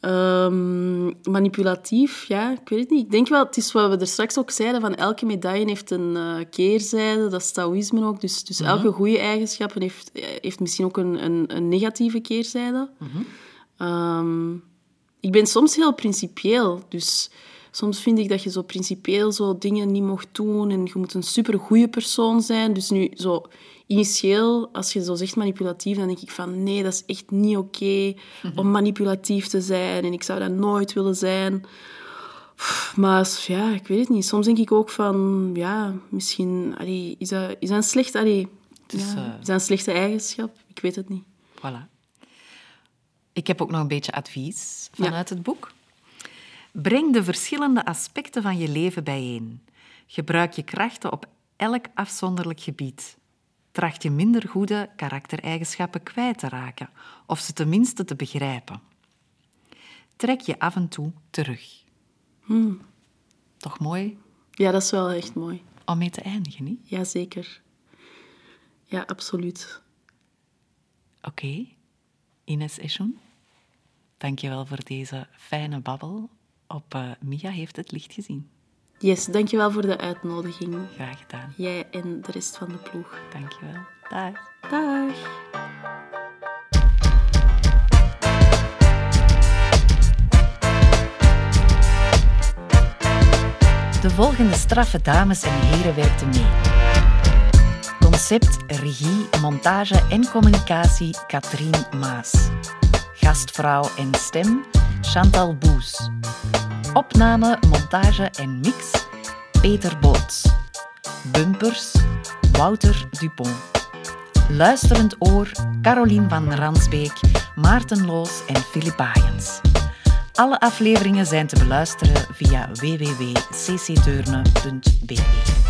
Ehm, manipulatief, ja, ik weet het niet. Ik denk wel, het is wat we er straks ook zeiden, van elke medaille heeft een keerzijde, dat is Taoïsme ook. Dus, dus elke goede eigenschap heeft, heeft misschien ook een, een, een negatieve keerzijde. Ehm, ik ben soms heel principieel, dus soms vind ik dat je zo principieel zo dingen niet mocht doen en je moet een supergoeie persoon zijn. Dus nu, zo initieel, als je zo zegt manipulatief, dan denk ik van nee, dat is echt niet oké om manipulatief te zijn en ik zou dat nooit willen zijn. Maar ja, ik weet het niet. Soms denk ik ook van, ja, misschien allee, is, dat, is dat een slecht, allee, is, ja, eh, is dat een slechte eigenschap? Ik weet het niet. Voilà. Ik heb ook nog een beetje advies vanuit het boek. Breng de verschillende aspecten van je leven bijeen. Gebruik je krachten op elk afzonderlijk gebied. Tracht je minder goede karaktereigenschappen kwijt te raken of ze tenminste te begrijpen. Trek je af en toe terug. Toch mooi Ja, dat is wel echt mooi. om mee te eindigen, niet? Jazeker. Ja, absoluut. Oké, Ines Eschon, dank je wel voor deze fijne babbel op eh, Mia heeft het licht gezien. Yes, dankjewel voor de uitnodiging. Graag gedaan. Jij en de rest van de ploeg. Dank je wel. Dag. Dag. De volgende straffe dames en heren werkten mee. Concept, regie, montage en communicatie Katrien Maas. Gastvrouw en stem Chantal Boes. Opname, montage en mix Peter Boots. Bumpers Wouter Dupont. Luisterend oor Carolien van Ransbeek, Maarten Loos en Philip Baaiens. Alle afleveringen zijn te beluisteren via www.ccdeurne.be.